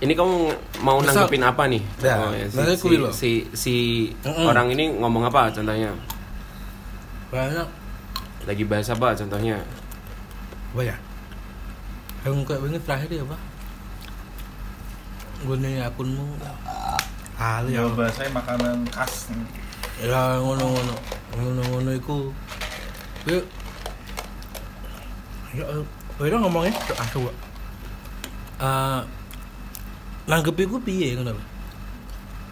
ini kamu mau Misal- nanggepin apa nih Ya, Oh, ya, si, si, loh. si, si Mm-mm. orang ini ngomong apa contohnya Banyak lagi bahas apa contohnya apa ya? Yang kayak wingi terakhir ya, Pak. Gue akunmu. Ah, ya. Bahasanya makanan khas. Ya ngono-ngono. Ngono-ngono iku. Yuk. Ya, ya ngomongnya aku. Eh nanggepi ku piye ngono lho.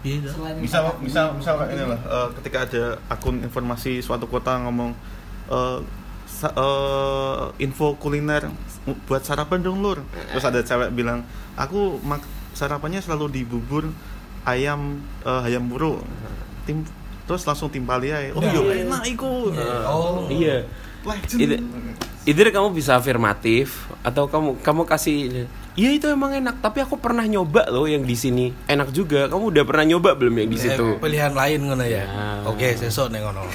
Piye dah? Selain Misal kayak ini lah eh, ketika ada akun informasi suatu kota ngomong eh, sa- eh, info kuliner buat sarapan dong lur terus ada cewek bilang aku mak sarapannya selalu di bubur ayam eh, ayam buru tim terus langsung timpali aja oh Ya. iya enak iku Oh. iya legend Itu- Either kamu bisa afirmatif atau kamu kamu kasih Iya itu emang enak, tapi aku pernah nyoba loh yang di sini. Enak juga. Kamu udah pernah nyoba belum yang di Eh, situ? pilihan lain ngono ya. Ya. Oke, sesuk ning ngono.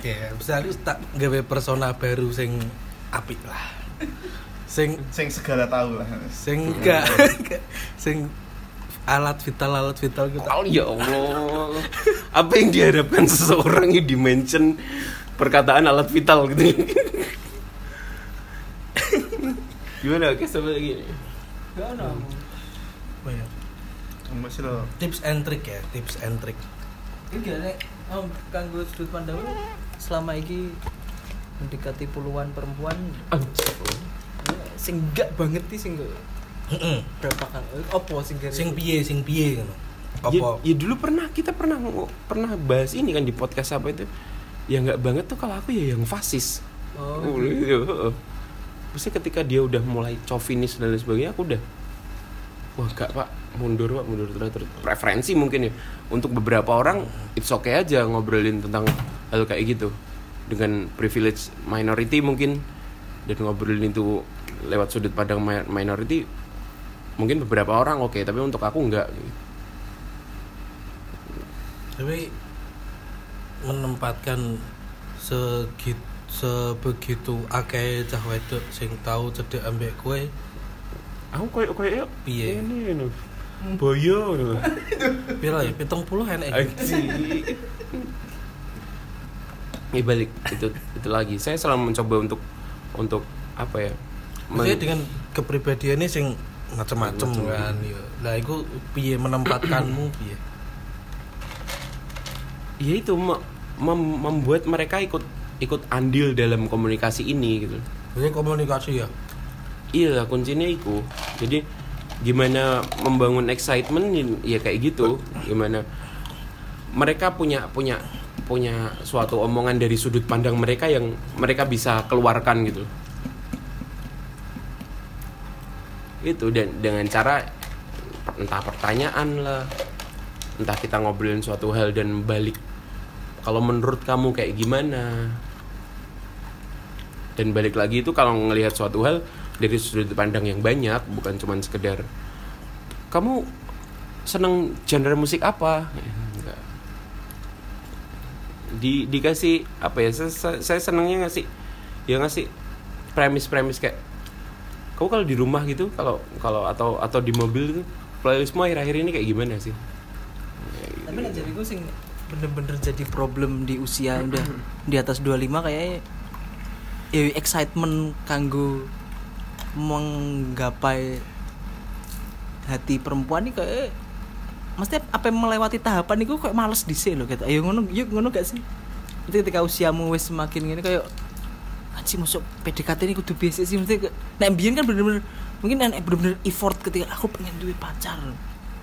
Ya, bisa tak gawe persona baru sing apik lah. Sing sing segala tahu lah sing enggak sing alat vital alat vital gitu. Oh ya Allah. Apa yang diharapkan seseorang yang dimention perkataan alat vital gitu. Gimana? Oke, sama lagi nih. Gak ono. Apa ya? masih lo Tips and trick ya, tips and trick. Iki nek oh, kanggo sudut pandangmu selama iki mendekati puluhan perempuan ya, sing enggak banget sih sing gak- Heeh. berapa kan opo sing gak- Sing piye, sing piye ngono. Ya, Apa? ya dulu pernah kita pernah pernah bahas ini kan di podcast apa itu. Ya nggak banget tuh kalau aku ya yang fasis. oh iya, heeh. Maksudnya ketika dia udah mulai chauvinis dan lain sebagainya, aku udah wah gak pak mundur pak mundur terus terus preferensi mungkin ya untuk beberapa orang it's okay aja ngobrolin tentang hal kayak gitu dengan privilege minority mungkin dan ngobrolin itu lewat sudut pandang mi- minority mungkin beberapa orang oke tapi untuk aku enggak Tapi menempatkan segit sebegitu akeh cah wedok sing tahu cedek ambek kue aku kayak kayak Piye? ini ini boyo gitu. pira ya pitung puluh enek Anjing. Ya balik itu itu lagi. Saya selalu mencoba untuk untuk apa ya? Maksudnya dengan kepribadiannya sing macem-macem Macem. kan ya. Lah iku piye menempatkanmu piye? ya itu me- mem- membuat mereka ikut ikut andil dalam komunikasi ini gitu. Maksudnya komunikasi ya. Iya kuncinya itu. Jadi gimana membangun excitement ya kayak gitu. Gimana mereka punya punya punya suatu omongan dari sudut pandang mereka yang mereka bisa keluarkan gitu. Itu dan dengan cara entah pertanyaan lah, entah kita ngobrolin suatu hal dan balik kalau menurut kamu kayak gimana? Dan balik lagi itu kalau ngelihat suatu hal dari sudut pandang yang banyak bukan cuman sekedar kamu seneng genre musik apa? Di dikasih apa ya saya- saya senengnya ngasih ya ngasih premis-premis kayak kamu kalau di rumah gitu kalau kalau atau atau di mobil gitu playlistmu akhir-akhir ini kayak gimana sih? Tapi nek jariku sing bener-bener jadi problem di usia udah di atas 25 kayaknya ya excitement kanggo menggapai hati perempuan nih kayak mesti apa yang melewati tahapan itu kayak males dhisik loh gitu. Ayo ngono yuk ngono gak sih? Itu ketika usiamu wis semakin gini kayak anjing masuk PDKT ini kudu basic sih. Mesti nek mbiyen kan bener-bener mungkin nek bener-bener effort ketika aku pengen duwe pacar.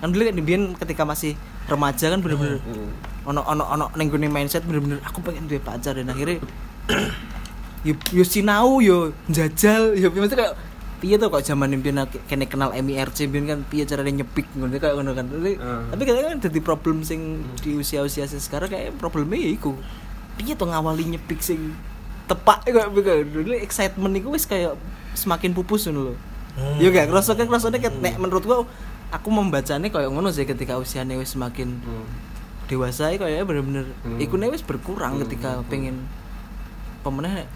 Kan dulu kan mbiyen ketika masih remaja kan bener-bener ono ono ono ning mindset bener-bener aku pengen duwe pacar. Dan akhirnya yo yo sinau yo njajal yo mesti kayak piye tuh kok zaman impian kene kenal MIRC impian kan piye caranya nyepik ngono kayak ngono kan. Tapi- Hmm. tapi kadang kan jadi problem sing di usia-usia sekarang kayak problemnya ya iku. Piye tuh ngawali nyepik sing tepak kayak dulu excitement iku wis kayak semakin pupus lho Hmm. yo gak kerasa kan kerasane ket nek menurut gua aku membacanya kayak ngono sih ketika usianya wis semakin Hmm. dewasa kayak bener-bener Hmm. ikune wis berkurang ketika pengen pemenang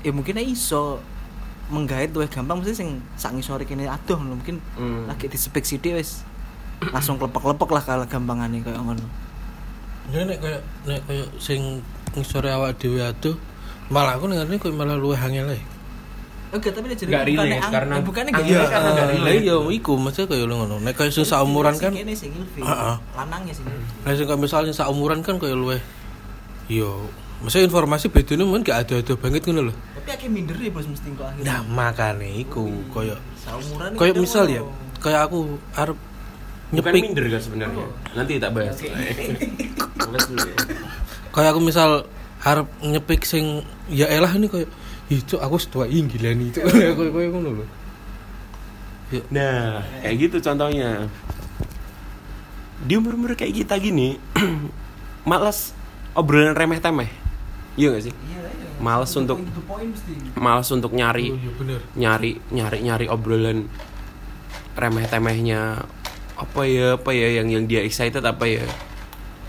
ya mungkin iso menggait luwih gampang mesti sing sak ngisore kene adoh lho mungkin Hmm. lagi di spek sithik wis langsung klepek-klepek lah kalau gampangane kayak ngono. Ya nek kayak nek kayak sing ngisore awak dhewe aduh malah aku ngerti kok malah luwih angel ae. Oke, tapi dia jadi bukannya relate, karena- bukannya ang- gak Iya, relate, karena nggak karena- Lah iya iku maksudnya kayak lu ngono. Nek kayak sing saumuran kan kene sing. Heeh. Lanangnya sing ilfil. Nah, sing misalnya saumuran kan kayak luwih yo maksudnya informasi bedanya mungkin gak ada-ada banget ngono lho. Tapi akeh minder ya bos mesti kok akhirnya. Nah, makane iku kayak Saumuran kayak kadang misal ya, kayak aku arep Bukan nyepik minder kan sebenarnya. Nanti tak bahas. Ya. kayak aku misal harap nyepik sing ya elah ini kayak itu aku setua gila nih itu kayak kayak ngono lho Nah, kayak gitu contohnya. Di umur-umur kayak kita gini, malas obrolan remeh-temeh. Iya gak sih? Iya, iya. The untuk malas untuk nyari iya bener nyari nyari nyari obrolan remeh-temehnya apa ya apa ya yang yang dia excited apa ya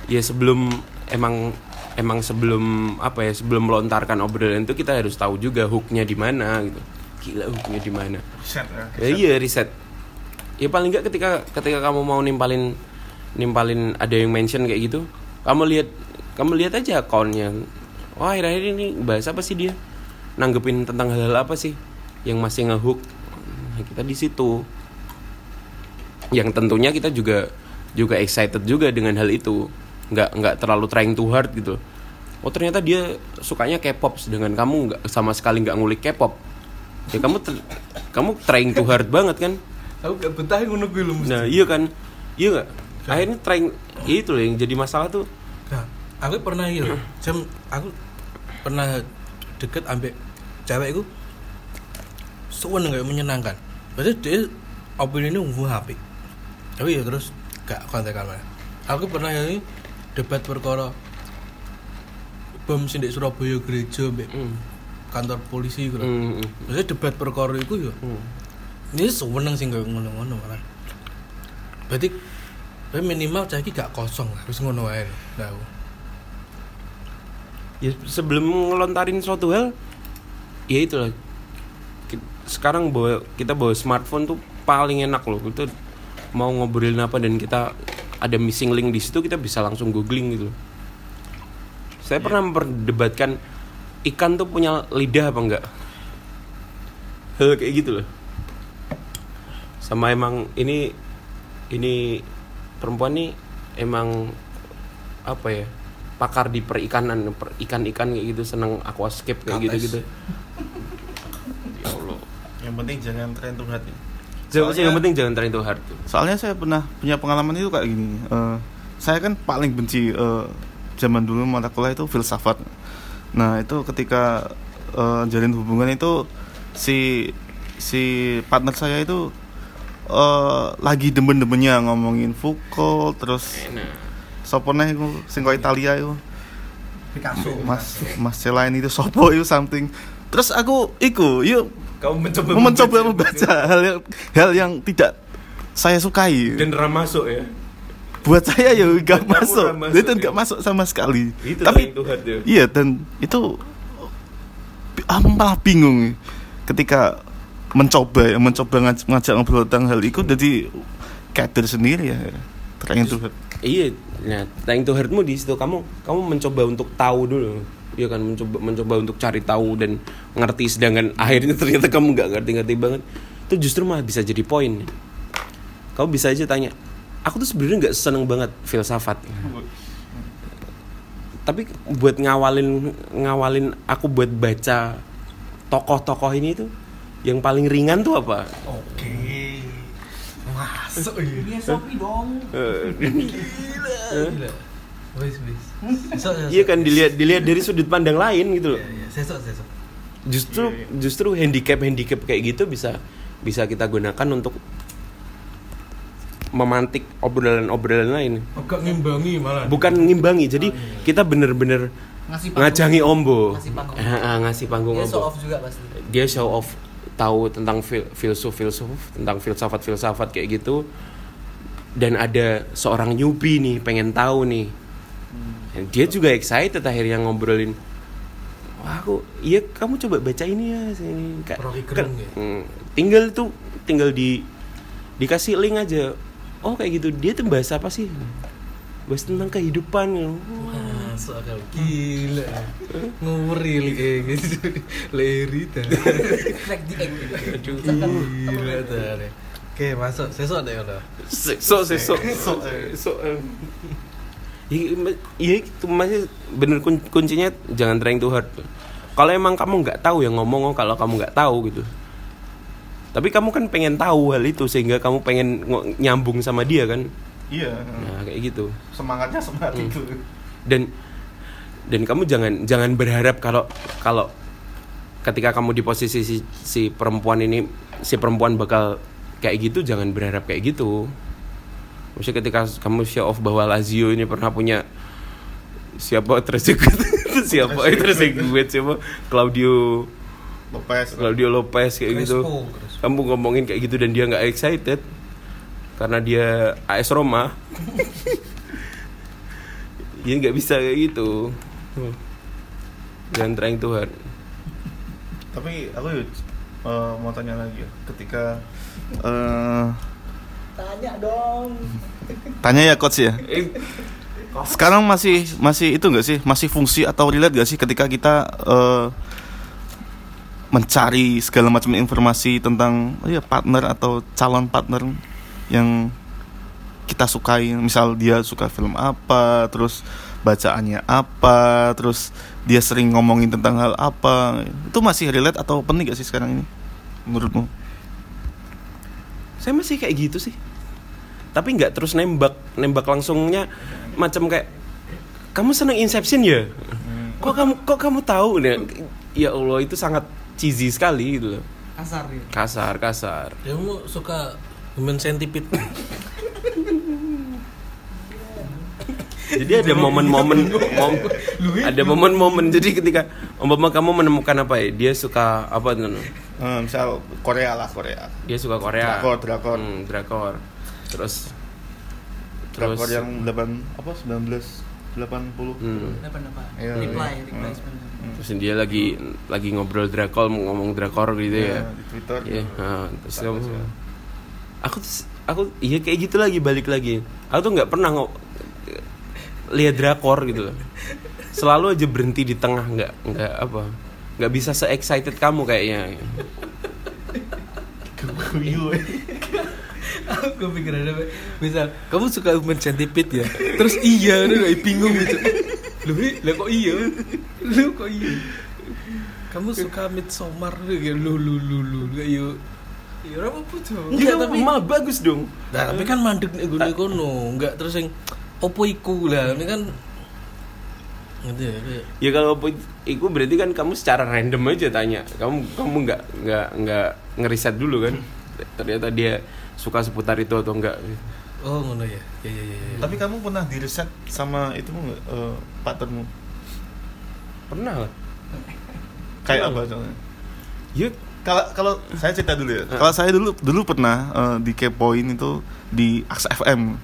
ya sebelum emang emang sebelum apa ya sebelum melontarkan obrolan itu kita harus tahu juga hooknya di mana gitu. Gila hooknya di mana. Set ya. ya, iya riset ya paling nggak ketika ketika kamu mau nimpalin nimpalin ada yang mention kayak gitu kamu lihat kamu lihat aja akunnya wah akhir-akhir ini bahas apa sih dia? Nanggepin tentang hal-hal apa sih yang masih ngehook? Nah, kita di situ. Yang tentunya kita juga juga excited juga dengan hal itu nggak nggak terlalu trying too hard gitu. Oh ternyata dia sukanya K-pop. Sedangkan kamu nggak sama sekali nggak ngulik K-pop. Ya kamu ter- kamu trying too hard banget kan? Aku gak betah ngono mesti. Nah iya kan? Iya nggak? Akhirnya trying itu loh yang jadi masalah tuh. Nah aku pernah gitu jam aku pernah deket ambek cewek itu suwen nggak menyenangkan. Berarti dia opini ini umum HP. Tapi ya terus gak kontekan mana aku pernah ini debat perkara. Bom sing di Surabaya gereja ambek hmm, kantor polisi gitu hmm, hmm, Maksudnya debat perkara itu ya hmm. ini sewenang sih nggak ngono-ngono malah. Berarti minimal cah iki gak kosong lah harus ngono ae nah ya sebelum ngelontarin suatu hal ya itulah Ki- sekarang bawa kita bawa smartphone tuh paling enak loh itu mau ngobrolin apa dan kita ada missing link di situ kita bisa langsung googling gitu saya pernah memperdebatkan ikan tuh punya lidah apa enggak hal kayak gitu loh sama emang ini ini perempuan nih emang apa ya pakar di perikanan per ikan-ikan kayak gitu seneng aquascape kayak Kates. gitu gitu ya Allah Yang penting jangan tren hard. ya. Jangan- Soalnya- yang penting jangan trying too hard Soalnya saya pernah punya pengalaman itu kayak gini. Eh, saya kan paling benci eh, zaman dulu mata kuliah itu filsafat. Nah itu ketika eh, jalin hubungan itu si si partner saya itu eh, lagi demen-demennya ngomongin Foucault terus sopo iku sing Italia itu Picasso. Mas Mas Celain itu sopo itu something. Terus aku iku yuk kamu mencoba mencoba membaca hal yang hal yang tidak saya sukai. dan ramah masuk ya buat saya ya nggak masuk, masuk, itu ya? nggak masuk sama sekali. itu Tapi ya iya dan itu ah, malah bingung ketika mencoba ya, mencoba ngaj- ngajak ngobrol tentang hal itu jadi kader sendiri ya trying to hard. iya nah trying too hardmu di situ kamu kamu mencoba untuk tahu dulu Iya kan mencoba mencoba untuk cari tahu dan ngerti sedangkan akhirnya ternyata kamu nggak ngerti-ngerti banget itu justru malah bisa jadi poin kamu bisa aja tanya aku tuh sebenarnya nggak seneng banget filsafat tapi buat ngawalin ngawalin aku buat baca tokoh-tokoh ini tuh yang paling ringan tuh apa? Oke. Masuk. Iya Sopi dong. Eh, Gila. Wis wis. Iya kan dilihat dilihat dari sudut pandang lain gitu loh. Iya, iya. Sesuk sesuk. Justru justru handicap handicap kayak gitu bisa bisa kita gunakan untuk memantik obrolan-obrolan lain. Agak ngimbangi malah. Bukan ngimbangi, jadi kita bener-bener Ngasih panggung. ngajangi ombo. Ngasih panggung. Ngasih panggung Dia show ombo. off juga pasti. Dia show off tahu tentang fil filsuf filsuf tentang filsafat filsafat kayak gitu dan ada seorang newbie nih pengen tahu nih dia juga excited akhirnya ngobrolin wah aku iya kamu coba baca ini ya sini Ka- Rocky kan- ya? Hmm, tinggal tuh tinggal di dikasih link aja oh kayak gitu dia tuh bahas apa sih bahas tentang kehidupan ya. Masuk akal. Gila. Nguri eh gitu. Leri. Aduh. Gila ta. Oke, masuk. Sesuk deh udah. Sesok, sesok, sesok, sesok. Iya, iya itu masih bener kun- kuncinya jangan trying too hard. Kalau emang kamu nggak tahu yang ngomong, oh, kalau kamu nggak tahu gitu. Tapi kamu kan pengen tahu hal itu sehingga kamu pengen nyambung sama dia kan. Iya. Nah, kayak gitu. Semangatnya semangat Hmm. itu. Dan dan kamu jangan jangan berharap kalau kalau ketika kamu di posisi si, si perempuan ini si perempuan bakal kayak gitu jangan berharap kayak gitu. Maksudnya ketika kamu show off bahwa Lazio ini pernah punya siapa tersebut siapa? Itu tersebut siapa? Claudio Lopez. Claudio Lopez kayak gitu. Crespo, Crespo. kamu ngomongin kayak gitu dan dia nggak excited karena dia AS Roma. Ya nggak bisa kayak gitu. Jangan trying too hard. Tapi aku eh, mau tanya lagi ya. Ketika eh Tanya dong. tanya ya coach ya. Sekarang masih masih itu nggak sih? Masih fungsi atau relate gak sih ketika kita eh, mencari segala macam informasi tentang oh ya partner atau calon partner yang kita sukai. Misal dia suka film apa, terus bacaannya apa, terus dia sering ngomongin tentang hal apa. Itu masih relate atau penting gak sih sekarang ini? Menurutmu? Saya masih kayak gitu sih. Tapi nggak terus nembak nembak langsungnya macam kayak kamu seneng Inception ya? Kok kamu kok kamu tahu? Nah, ya Allah itu sangat cheesy sekali gitu loh. Kasar ya. kasar kasar. Kamu suka human centipede? jadi ada momen-momen mom- ada momen-momen jadi ketika umpama kamu menemukan apa ya dia suka apa tuh Eh, misal Korea lah Korea. dia suka Korea Drakor, drakor. Hmm, drakor terus terus Drakor yang 8 apa 1980. hmm, Apa apa? Iya, Reply, iya. reply Hmm. sebenarnya. terus dia lagi lagi ngobrol drakor ngomong drakor gitu ya di Twitter. Iya, nah, terus kamu- ya. aku tuh- aku iya kayak gitu lagi balik lagi aku tuh nggak pernah lihat drakor gitu loh selalu aja berhenti di tengah nggak nggak apa nggak bisa se excited kamu kayaknya Guyu. Aku pikir ada misal kamu suka human centipede ya. Terus iya, lu kayak bingung gitu. Lu lah kok iya? Lu kok iya? Kamu suka Midsommar lu kayak lu lu lu lu kayak yo. Ya apa tuh. Iya, tapi malah bagus dong Nah, tapi kan mandek nek gone kono, enggak terus yang opo iku lah. Ini kan ya. ya kalau po- itu berarti kan kamu secara random aja tanya kamu kamu nggak nggak nggak ngeriset dulu kan ternyata dia suka seputar itu atau enggak Oh, ngono ya. Ya ya ya. ya. Tapi kamu pernah di reset sama itu nggak eh, partnermu? pernah lah Kayak apa contohnya? ya Kalau kalau saya cerita dulu ya. Kalau saya dulu dulu pernah eh, di kepoin itu di Aksa FM.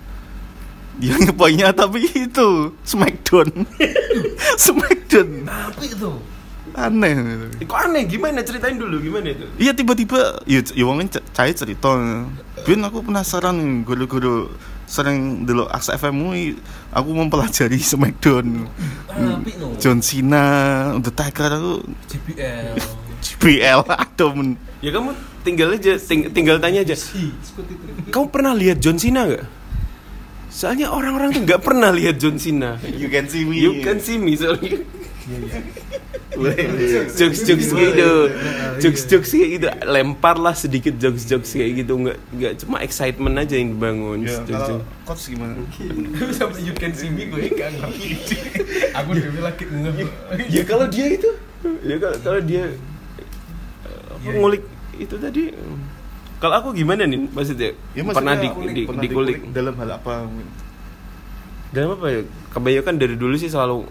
Dia ngepoinnya tapi itu Smackdown. Smackdown. Apa itu? Aneh. kok aneh gimana ceritain dulu gimana itu Iya tiba-tiba ya ya wong cai cerita. Bin aku penasaran guru-guru sering dulu Aksa FM aku mempelajari Smackdown. John Cena, Undertaker aku JBL. JBL aduh men. ya kamu tinggal aja ting- tinggal tanya aja kamu pernah lihat John Cena nggak soalnya orang-orang tuh nggak pernah lihat John Cena. You can see me. you can see me soalnya jokes jokes gitu. Jokes jokes kayak gitu. Lempar lah sedikit jokes jokes kayak gitu. Nggak nggak cuma excitement aja yang dibangun. Ya, kalau coach gimana? sampai you can see me gue ngerti. Aku lagi ngeh ya kalau dia itu. Ya kalau kalau dia eh, apa, ngulik itu tadi kalau aku gimana nih maksudnya? Ya, maksudnya pernah di, kulik, di, pernah dikulik. dalam hal apa? dalam apa ya? Kebanyakan dari dulu sih selalu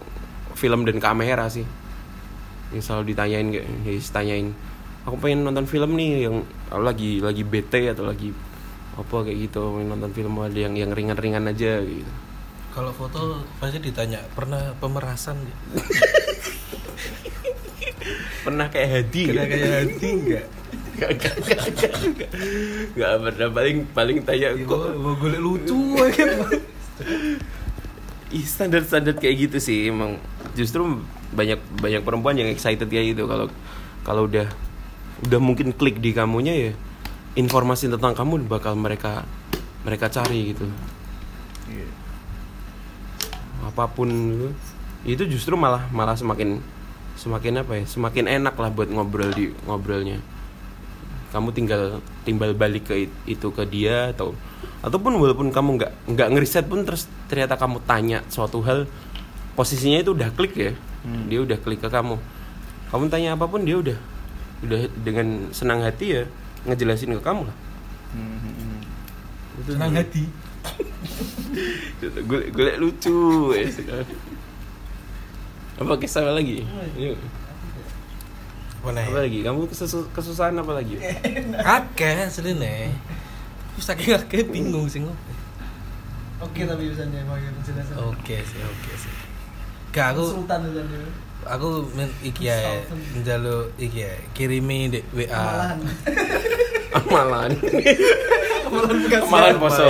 film dan kamera sih. Yang selalu ditanyain kayak ya, tanyain aku pengen nonton film nih yang lagi lagi bete atau lagi apa kayak gitu pengen nonton film ada yang yang ringan-ringan aja gitu. Kalau foto pasti ditanya pernah pemerasan pernah kayak hadi kena nggak? kayak hati nggak Gak, gak, gak, gak, gak. Gak pernah paling paling tanya kok kok golek lucu kan ih standar standar kayak gitu sih emang justru banyak banyak perempuan yang excited kayak gitu kalau kalau udah udah mungkin klik di kamunya ya informasi tentang kamu bakal mereka mereka cari gitu Iya. apa pun gitu. itu justru malah malah semakin semakin apa ya semakin enak lah buat ngobrol di ngobrolnya kamu tinggal timbal balik ke it- itu ke dia atau ataupun walaupun kamu nggak nggak ngeriset pun terus ternyata kamu tanya suatu hal posisinya itu udah klik ya? Dia udah klik ke kamu. Kamu tanya apa pun dia udah udah dengan senang hati ya ngejelasin ke kamu lah. Hmm, hmm, hmm. itu senang hati. Gue gue lucu ya. Apa kisah lagi? Yuk. Mana apa lagi kamu kesusu- kesusahan apa lagi akeh asline terus saking akeh bingung sih ngopo Oke tapi biasanya mau yang penjelasan. oke sih oke sih gak aku Sultan biasanya. aku men, iki ya njaluk iki ya kirimi di WA Malahan. amalan Amalan Bekasian. amalan poso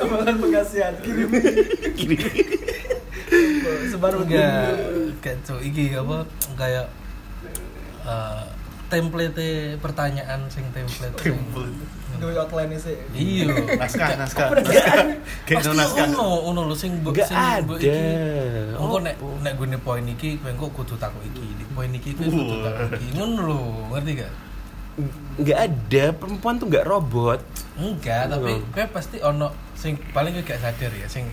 Amalan Bekasian. Kirim. Sebaru enggak kayak tuh iki apa kayak eh, template pertanyaan sing template sing Gue outline sih. iya Naskah, naskah, naskah. Kayak naskah. ono ono lho sing mbok Nggak sing mbok ada. iki. engko Oh. nek nek gune poin iki kowe engko kudu takut iki di poin iki kowe kudu takut iki ngono lho ngerti gak nggak ada perempuan tuh nggak robot enggak tapi kowe pasti ono sing paling kowe gak sadar ya sing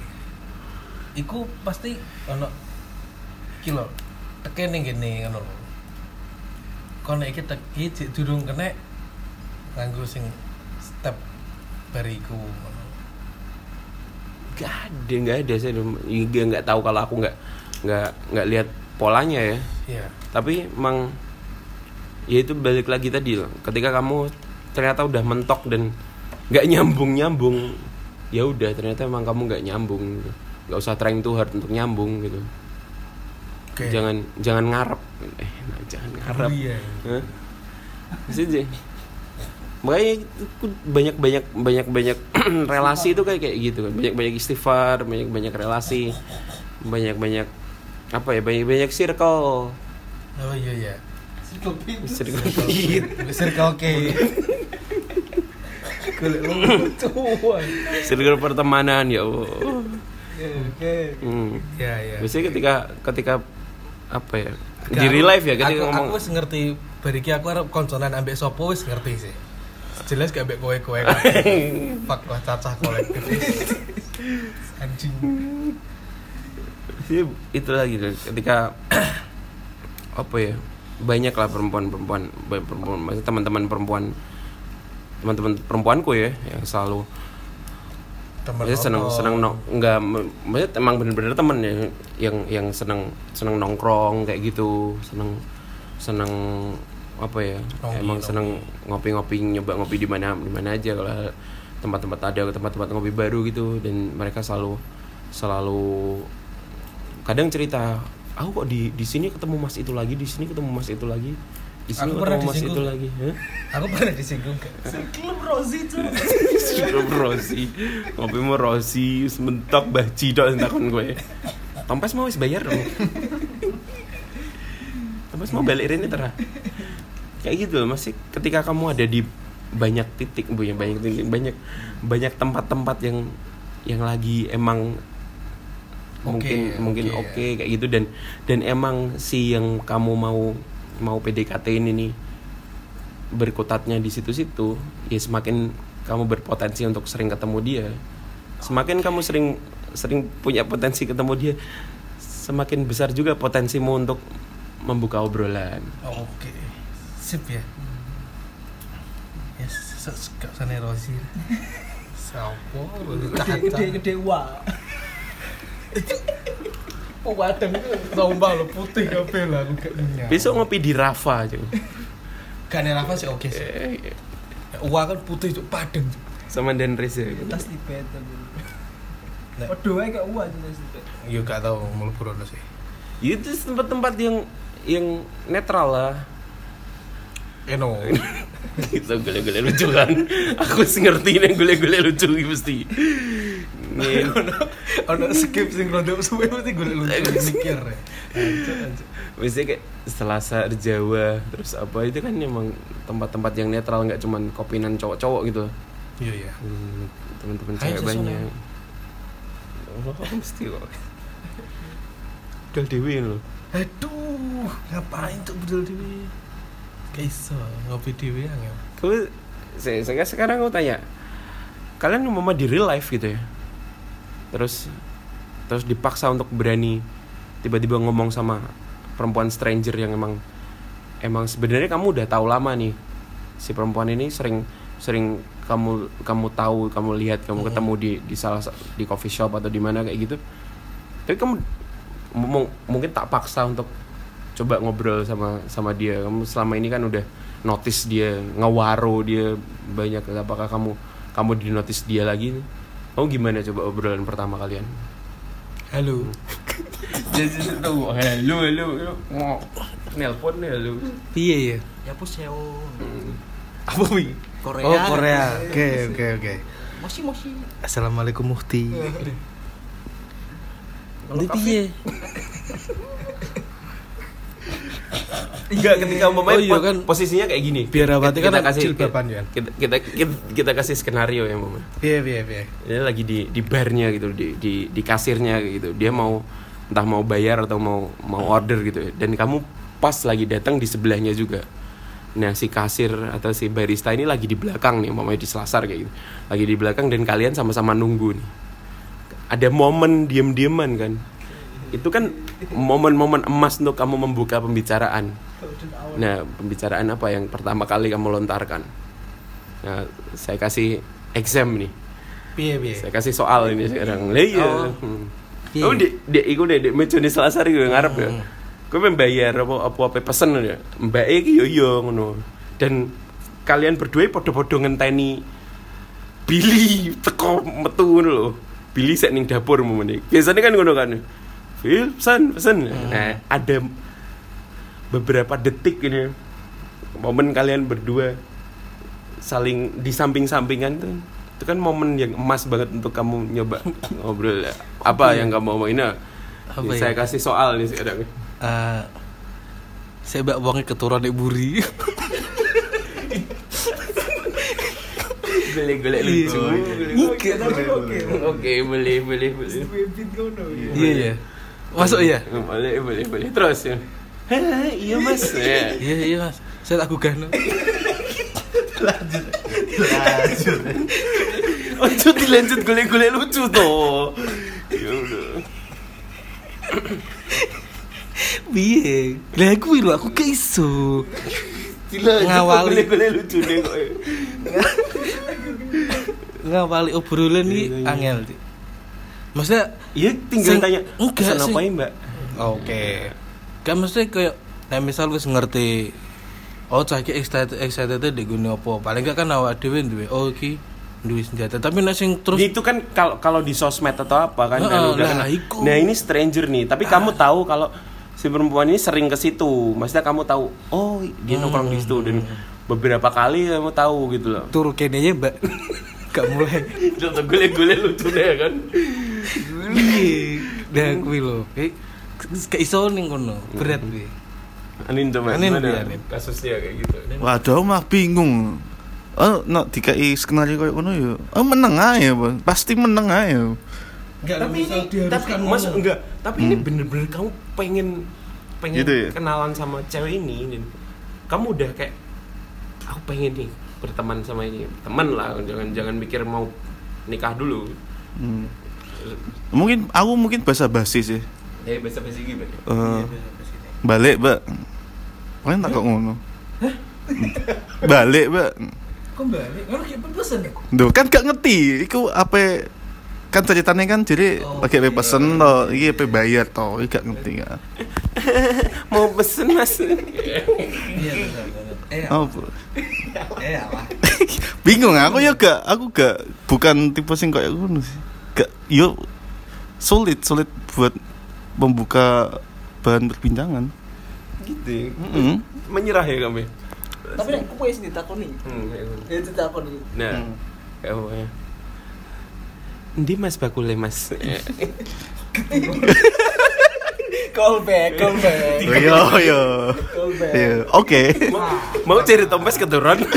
iku pasti ono kilo teken ning gini ngono lho kon iki teki jek durung kena nganggo sing step bariku nggak ada nggak ada saya nggak nggak tahu kalau aku nggak nggak nggak lihat polanya ya. Iya. Tapi emang ya itu balik lagi tadi loh. Ketika kamu ternyata udah mentok dan nggak nyambung nyambung ya udah ternyata emang kamu nggak nyambung gitu. nggak usah trying too hard untuk nyambung gitu oke jangan jangan ngarep eh nah, jangan ngarep iya Hah? Maksudnya, makanya itu banyak banyak banyak banyak relasi itu kayak kayak gitu kan banyak banyak istighfar banyak banyak relasi banyak banyak apa ya banyak banyak circle oh iya iya Circle pit. circle pit. Circle oke. Golek lucu. circle pertemanan ya Allah Oke. hmm. Ya ya. biasanya ketika ketika apa ya di real life ya ketika aku, ngomong aku wis ngerti bariki aku arep konconan ambek sopo wis ngerti sih. Jelas gak ambek kowe-kowe. Fuck lah cacah kolektif. Anjing. Jadi itu lagi ketika apa ya banyak lah banyak perempuan maksudnya teman-teman perempuan teman-teman perempuanku ya yang selalu Temen maksudnya seneng rokok. seneng nong nggak emang bener-bener temen ya yang yang seneng seneng nongkrong kayak gitu seneng seneng apa ya Nongki, emang nongki. seneng ngopi-ngopi nyoba ngopi di mana di mana aja kalau tempat-tempat ada tempat-tempat ngopi baru gitu dan mereka selalu selalu kadang cerita aku kok di di sini ketemu mas itu lagi di sini ketemu mas itu lagi Aku pernah disinggung. itu lagi Hah? Aku pernah disinggung gak? Klub Rosi tuh. Sirup Rosi Ngopi mau Rosi Sementok baci dok takon gue Tompes mau wis bayar dong Tompes mau balik ini terah Kayak gitu loh masih ketika kamu ada di banyak titik punya banyak titik banyak banyak tempat-tempat yang yang lagi emang mungkin Oke, mungkin oke. oke kayak gitu dan dan emang si yang kamu mau mau PDKT ini nih berkutatnya di situ-situ ya semakin kamu berpotensi untuk sering ketemu dia semakin kamu sering sering punya potensi ketemu dia semakin besar juga potensimu untuk membuka obrolan Oke. Sip ya. Yes, gak sana erosi. Sopo? Gede-gede wah. Oh, wadang itu tombak lo putih kabeh lah aku gak besok ngopi di Rafa aja Gak nih Rafa sih oke sih. Eh, Uang kan putih cuk padang. Cuk. sama Dan Reza Tas tibet tapi. Waduh, gak wah tas tibet. Yo gak tau mlebu rono sih. Ya, itu tempat-tempat yang yang netral lah Eno. itu gule-gule lucu kan aku sih ngerti nih gule-gule lucu mesti Nih, Ono skip sing rada suwe mesti golek lucu mikir. Biasanya kayak Selasar Jawa terus apa itu kan emang tempat-tempat yang netral nggak cuman kopinan cowok-cowok gitu Iya iya. Hmm, teman-teman cewek banyak oh mesti kok Dal dewi loh Aduh, ngapain tuh bedol dewe? Gak iso ngopi dewe angel. Kalau saya, saya sekarang aku tanya, kalian mama di real life gitu ya? Terus terus dipaksa untuk berani tiba-tiba ngomong sama perempuan stranger yang emang emang sebenarnya kamu udah tahu lama nih. Si perempuan ini sering sering kamu kamu tahu kamu lihat kamu ketemu di di salah sa- di coffee shop atau di mana kayak gitu. Tapi kamu mung- mungkin tak paksa untuk coba ngobrol sama sama dia. Kamu selama ini kan udah notice dia ngewaro dia banyak apakah kamu kamu di notice dia lagi kamu gimana coba obrolan pertama kalian Halo. jadi tahu halo halo halo mau nelpon nih halo Piye ya? Ya puseo. Apa wi? Korea. Oh Korea. Oke oke oke. Moshi moshi. Assalamualaikum Mufti. Ini piye? Enggak ketika umpamanya Oh iya kan. posisinya kayak gini Biar awati kan kasih jilbaban, ya. kita, kita, kita, kita kasih skenario ya umpamanya Piye piye piye. dia lagi di di barnya gitu di di di kasirnya gitu dia mau entah mau bayar atau mau mau order gitu ya. dan kamu pas lagi datang di sebelahnya juga nah si kasir atau si barista ini lagi di belakang nih umpamanya di selasar kayak gitu lagi di belakang dan kalian sama-sama nunggu nih ada momen diem-dieman kan itu kan momen-momen emas untuk kamu membuka pembicaraan nah pembicaraan apa yang pertama kali kamu lontarkan nah saya kasih exam nih Piye piye. saya kasih soal ini sekarang. Lah iya. Oh. Hmm. Iya. Oh, dek dek iku dek dek meja di Selasar iku ngarep ya. Hmm. Kowe pengen bayar apa apa apa pesen ya. Mbak iki yo yo ngono. Dan kalian berdua padha-padha ngenteni Billy teko metu ngono lho. Billy sek ning dapur momen iki. Biasanya kan ngono kan. Phil, pesen, pesen. Hmm. Nah, ada beberapa detik ini momen kalian berdua saling di samping-sampingan tuh itu kan momen yang emas banget untuk kamu nyoba ngobrol apa yang kamu mau ini Apa saya ya? kasih soal nih sekarang Eh, saya mbak wonge keturunan Ibu Buri. boleh boleh lucu Iya. oke boleh boleh boleh Bibit ngono ya. Iya ya. Masuk ya? boleh boleh boleh terus ya Heh, iya mas ya. Iya iya Mas. Saya tak gugah. no. Ojo dilanjut golek-golek lucu toh. Ya udah. Piye? Lah kuwi lho aku gak iso. Dilanjut Ngawali. golek-golek lucu deh kok. Ngawali obrolan Iya, iki iya. angel. Maksudnya Iya tinggal Sing- tanya enggak pesan sih. apa ya mbak? Oke. Kan mesti kayak nah misal wis ngerti oh cah iki excited excited di gune apa. Paling gak kan awak dhewe duwe oh iki duwe senjata. Tapi nek sing terus itu kan kalau kalau di sosmed atau apa kan udah kan- iku. nah ini stranger nih tapi kamu tahu kalau si perempuan ini sering ke situ maksudnya kamu tahu oh dia nongkrong di situ dan beberapa kali kamu tahu gitu loh turu kene Mbak. gak mulai. tuh gule-gule lucu deh kan Piye? Nah kuwi lho. Kayak kayak iso ning kono. Berat kuwi. Anin coba Anin, iya, Anin. kasusnya kayak gitu Waduh, mah bingung. Oh, no, dikai skenario koyo ngono ya. Oh, meneng ae, Bang. Pasti meneng ae. Enggak, tapi ini tapi mas enggak tapi ini bener-bener kamu pengen pengen Gitu ya? kenalan sama cewek ini dan kamu udah kayak aku pengen nih berteman sama ini teman lah jangan jangan mikir mau nikah dulu Hmm. Mungkin aku mungkin bahasa basi sih. eh bahasa basi gimana Eh, balik, Mbak. Paling tak kok ngono. balik, Mbak. Kok balik? Ngono kayak pesen? Duh, kan gak ngerti iku apa kan ceritanya kan jadi Oh, lagi iya. pesen to, iki apa bayar to, iki gak ngerti kan. mau pesen mas Iya. Eh, Oh, eh apa? bingung aku ya gak, aku gak bukan tipe sing kayak ngono sih. Gak yo sulit, sulit buat membuka bahan perbincangan. gitu ya. Mm-mm. menyerah ya kamu ya? Tapi nek aku wis ditakoni. hmm, kayak gitu. Ya ditakoni. nah Hmm. kamu ya Ndi mas bakule mas Call back, call back. Yo yo. Call back. Yo, Oke. mau cari tompes keturun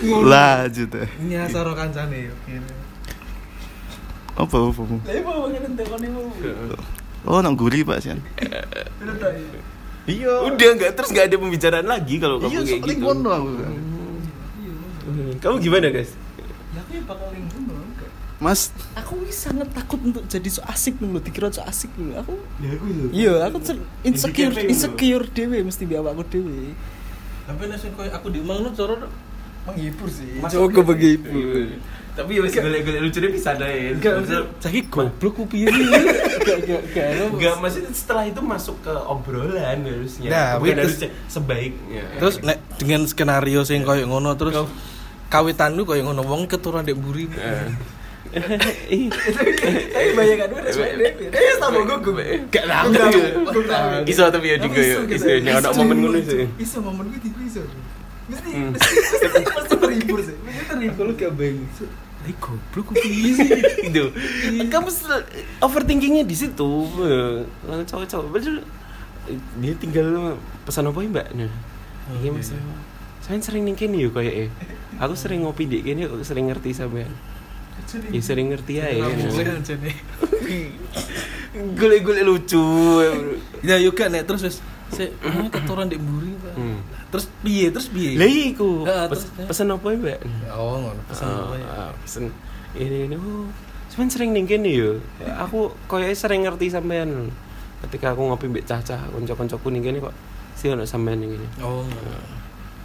Lanjut. eh. Ini asaro kancane yo. Apa apa? Mu. Oh, nang guri Pak Sian. Ta? Iya. udah nggak terus nggak ada pembicaraan lagi kalau kamu Iya, kayak gitu ngono aku. Hmm. kamu gimana guys Ya aku ya bakal. Mas, Aku wis sangat takut untuk jadi so asik dulu, dikira so asik dulu. Aku ya aku itu iya, aku insecure insecure dewe mesti biar aku dewe. Tapi koyo aku diomongno cara Menghibur sih. Coba begitu. tapi ya masih golek-golek lucunya bisa deh enggak saiki goblok ku piye? Enggak enggak enggak. Enggak, maksudnya setelah itu masuk ke obrolan harusnya. Nah, Bukan terus- harusnya sebaiknya. Terus nek dengan skenario sing koyo ngono terus Kau- kawitan lu koyo ngono wong keturunan dek mburi. Eh. Tapi bayangan gue. Eh sama gue gue. Gak tahu. Iso tapi ya juga ya. Iso ya ada momen ngono sih. Bisa momen gue iso. Mesti Hmm. mesti terhibur sih. Mesti terhibur. Kalau gak bayang. Eh goblok piye sih gitu. Kamu sel- overthinkingnya di situ. Eh, Cowok-cowok betul. Dia tinggal pesan apa ya, Mbak? Nah. Iya, Mas. Saya sering ning kene yo kayak eh. Aku sering ngopi di kok sering ngerti sampean. Ya sering ngerti ya. Golek-golek lucu. Ya gak nek terus wis ah, keturunan dek mburi. Pak. Hmm. Terus piye? Terus piye? Lah iya iku. Heeh, Pes- terus. Pesan apa ya, Mbak? Oh, ngono pesan apa ya? Ah, pesen ini ini oh cuman sering ning kene yo aku koyo sering ngerti sampean ketika aku ngopi mbek cacah kanca-kancaku ning kene kok sih ono sampean ning kene Oh, ngono.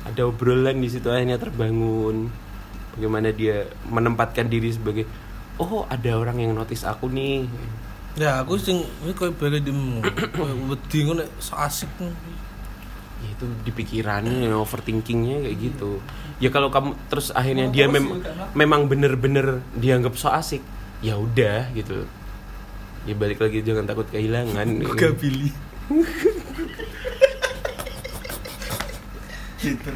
ada obrolan di situ akhirnya terbangun bagaimana dia menempatkan diri sebagai oh ada orang yang notice aku nih Ya aku sing ini koyo bare dim koyo wedi ngono so asik. Ya itu di pikirannya overthinkingnya kayak gitu ya kalau kamu terus akhirnya dia mem- memang bener-bener dianggap so asik ya udah gitu ya balik lagi jangan takut kehilangan Buka Billy. Gitu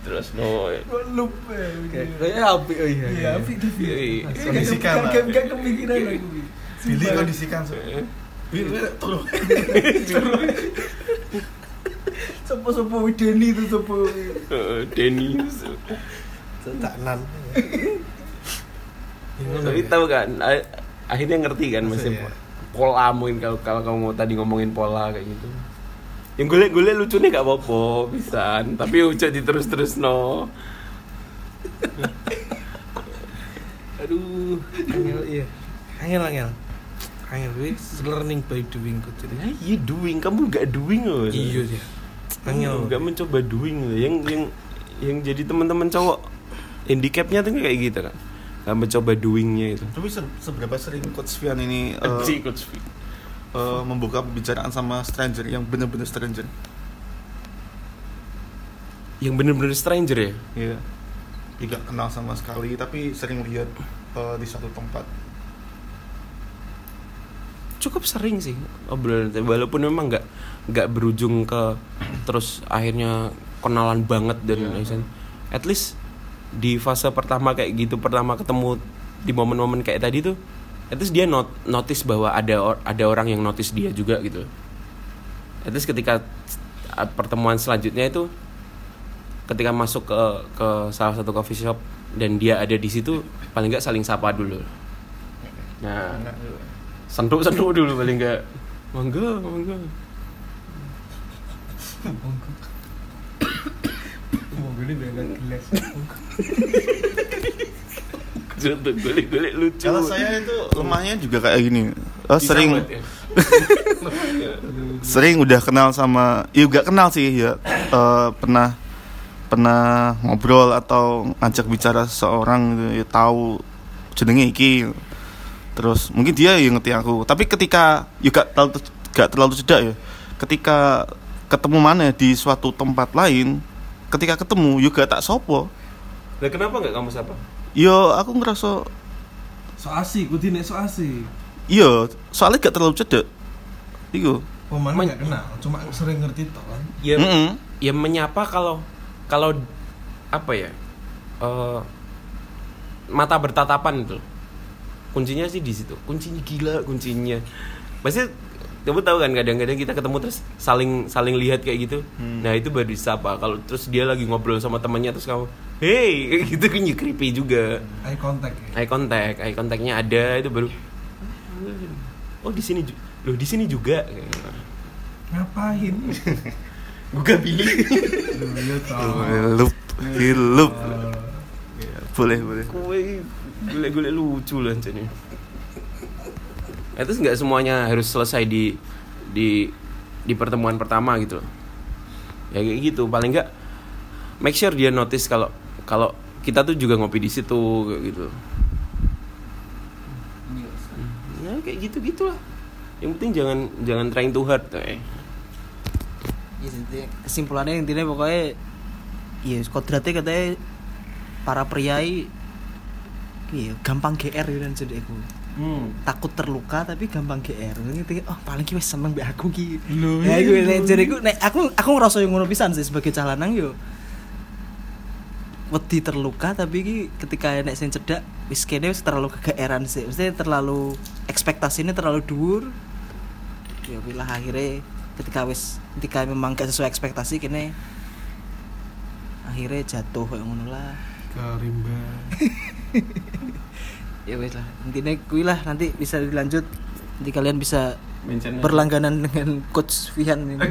terus no Gue lupa. Kayak apik oh iya. Iya, tapi tapi. Iya. Kondisikan. Gak gak kepikiran aku. Billy kondisikan so. Billy tolong. Sopo-sopo Denny itu sopo. Eh, Denny Tak nan. tapi tahu kan akhirnya ngerti kan masih Iya. pola mungkin kalau kalau kamu mau tadi ngomongin pola kayak gitu yang gue gue lucu nih gak apa-apa bisa tapi ucap di terus terus no Aduh, angel iya. Angel angel. Angel wis learning by doing kok jadi. nah, iya doing kamu gak doing loh Iya dia. Angel. nggak mencoba doing loh yang yang yang jadi teman-teman cowok handicapnya tuh kayak gitu kan nggak mencoba doingnya itu Tapi se- seberapa sering Coach Vian ini eh, Anjing, Coach V. eh, membuka pembicaraan sama stranger yang benar-benar stranger? yang bener-bener stranger ya Iya. Tidak kenal sama sekali tapi sering lihat eh, di satu tempat. Cukup sering sih obrolan walaupun memang nggak nggak berujung ke terus akhirnya kenalan banget dan Iya. at least di fase pertama kayak gitu pertama ketemu di momen-momen kayak tadi tuh at least dia not, notice bahwa ada or- ada orang yang notice dia juga gitu. At least ketika pertemuan selanjutnya itu ketika masuk ke ke salah satu coffee shop dan dia ada di situ paling nggak saling sapa dulu. Nah sentuh sentuh dulu paling nggak mangga mangga gelas. Contoh golek-golek lucu Kalau saya itu lemahnya juga kayak gini. Oh, sering ya? sering udah kenal sama ya gak kenal sih ya Eh, pernah pernah ngobrol atau ngajak bicara seseorang gitu ya tahu jenenge iki terus mungkin dia yang ngerti aku. Tapi ketika ya gak terlalu gak terlalu cedak ya. Ketika ketemu mana di suatu tempat lain ketika ketemu juga tak sopo. Lah kenapa nggak kamu sapa? Yo aku ngerasa So asik, kudu nek so asik. iya soalnya gak terlalu cedek iku Pemain Men- gak kenal, cuma sering ngerti toh kan. ya Mm-mm. ya menyapa kalau kalau apa ya eh, mata bertatapan itu kuncinya sih di situ kuncinya gila kuncinya pasti kamu tahu kan kadang-kadang kita ketemu terus saling saling lihat kayak gitu nah itu baru disapa kalau terus dia lagi ngobrol sama temannya terus kamu hey kayak gitu kan ya creepy juga Eye contact ya. eye contact eye contactnya ada itu baru oh di sini loh di sini juga Ngapain? gue gak pilih. Hilup, hilup. Boleh, boleh. kue gule-gule lucu lah jadi itu nggak semuanya harus selesai di di di pertemuan pertama gitu loh. ya kayak gitu. Paling nggak make sure dia notice kalau kalau kita tuh juga ngopi di situ kayak gitu. Ya kayak gitu gitulah yang penting jangan jangan trying too hard eh. Ya, intinya- kesimpulannya intinya pokoknya ya kodratnya katanya para priai iya gampang GR gitu kan jadi aku. Takut terluka tapi gampang GR ngerti oh paling ki seneng mbek aku ki. Lho, ya nek lho. jadi aku nek aku aku ngerasa yang ngono pisan sih sebagai cah lanang yo. Wedi terluka tapi ki ketika nek sing cedak wis kene wis terlalu kegeeran sih. Mesti terlalu ekspektasinya terlalu dhuwur. Ya bila akhirnya ketika wis ketika memang gak sesuai ekspektasi kene akhirnya jatuh kayak ngono lah. Ke rimba. ya wes lah intinya kui lah. Nanti bisa dilanjut. Nanti kalian bisa Mention aja. berlangganan dengan coach Vihan ini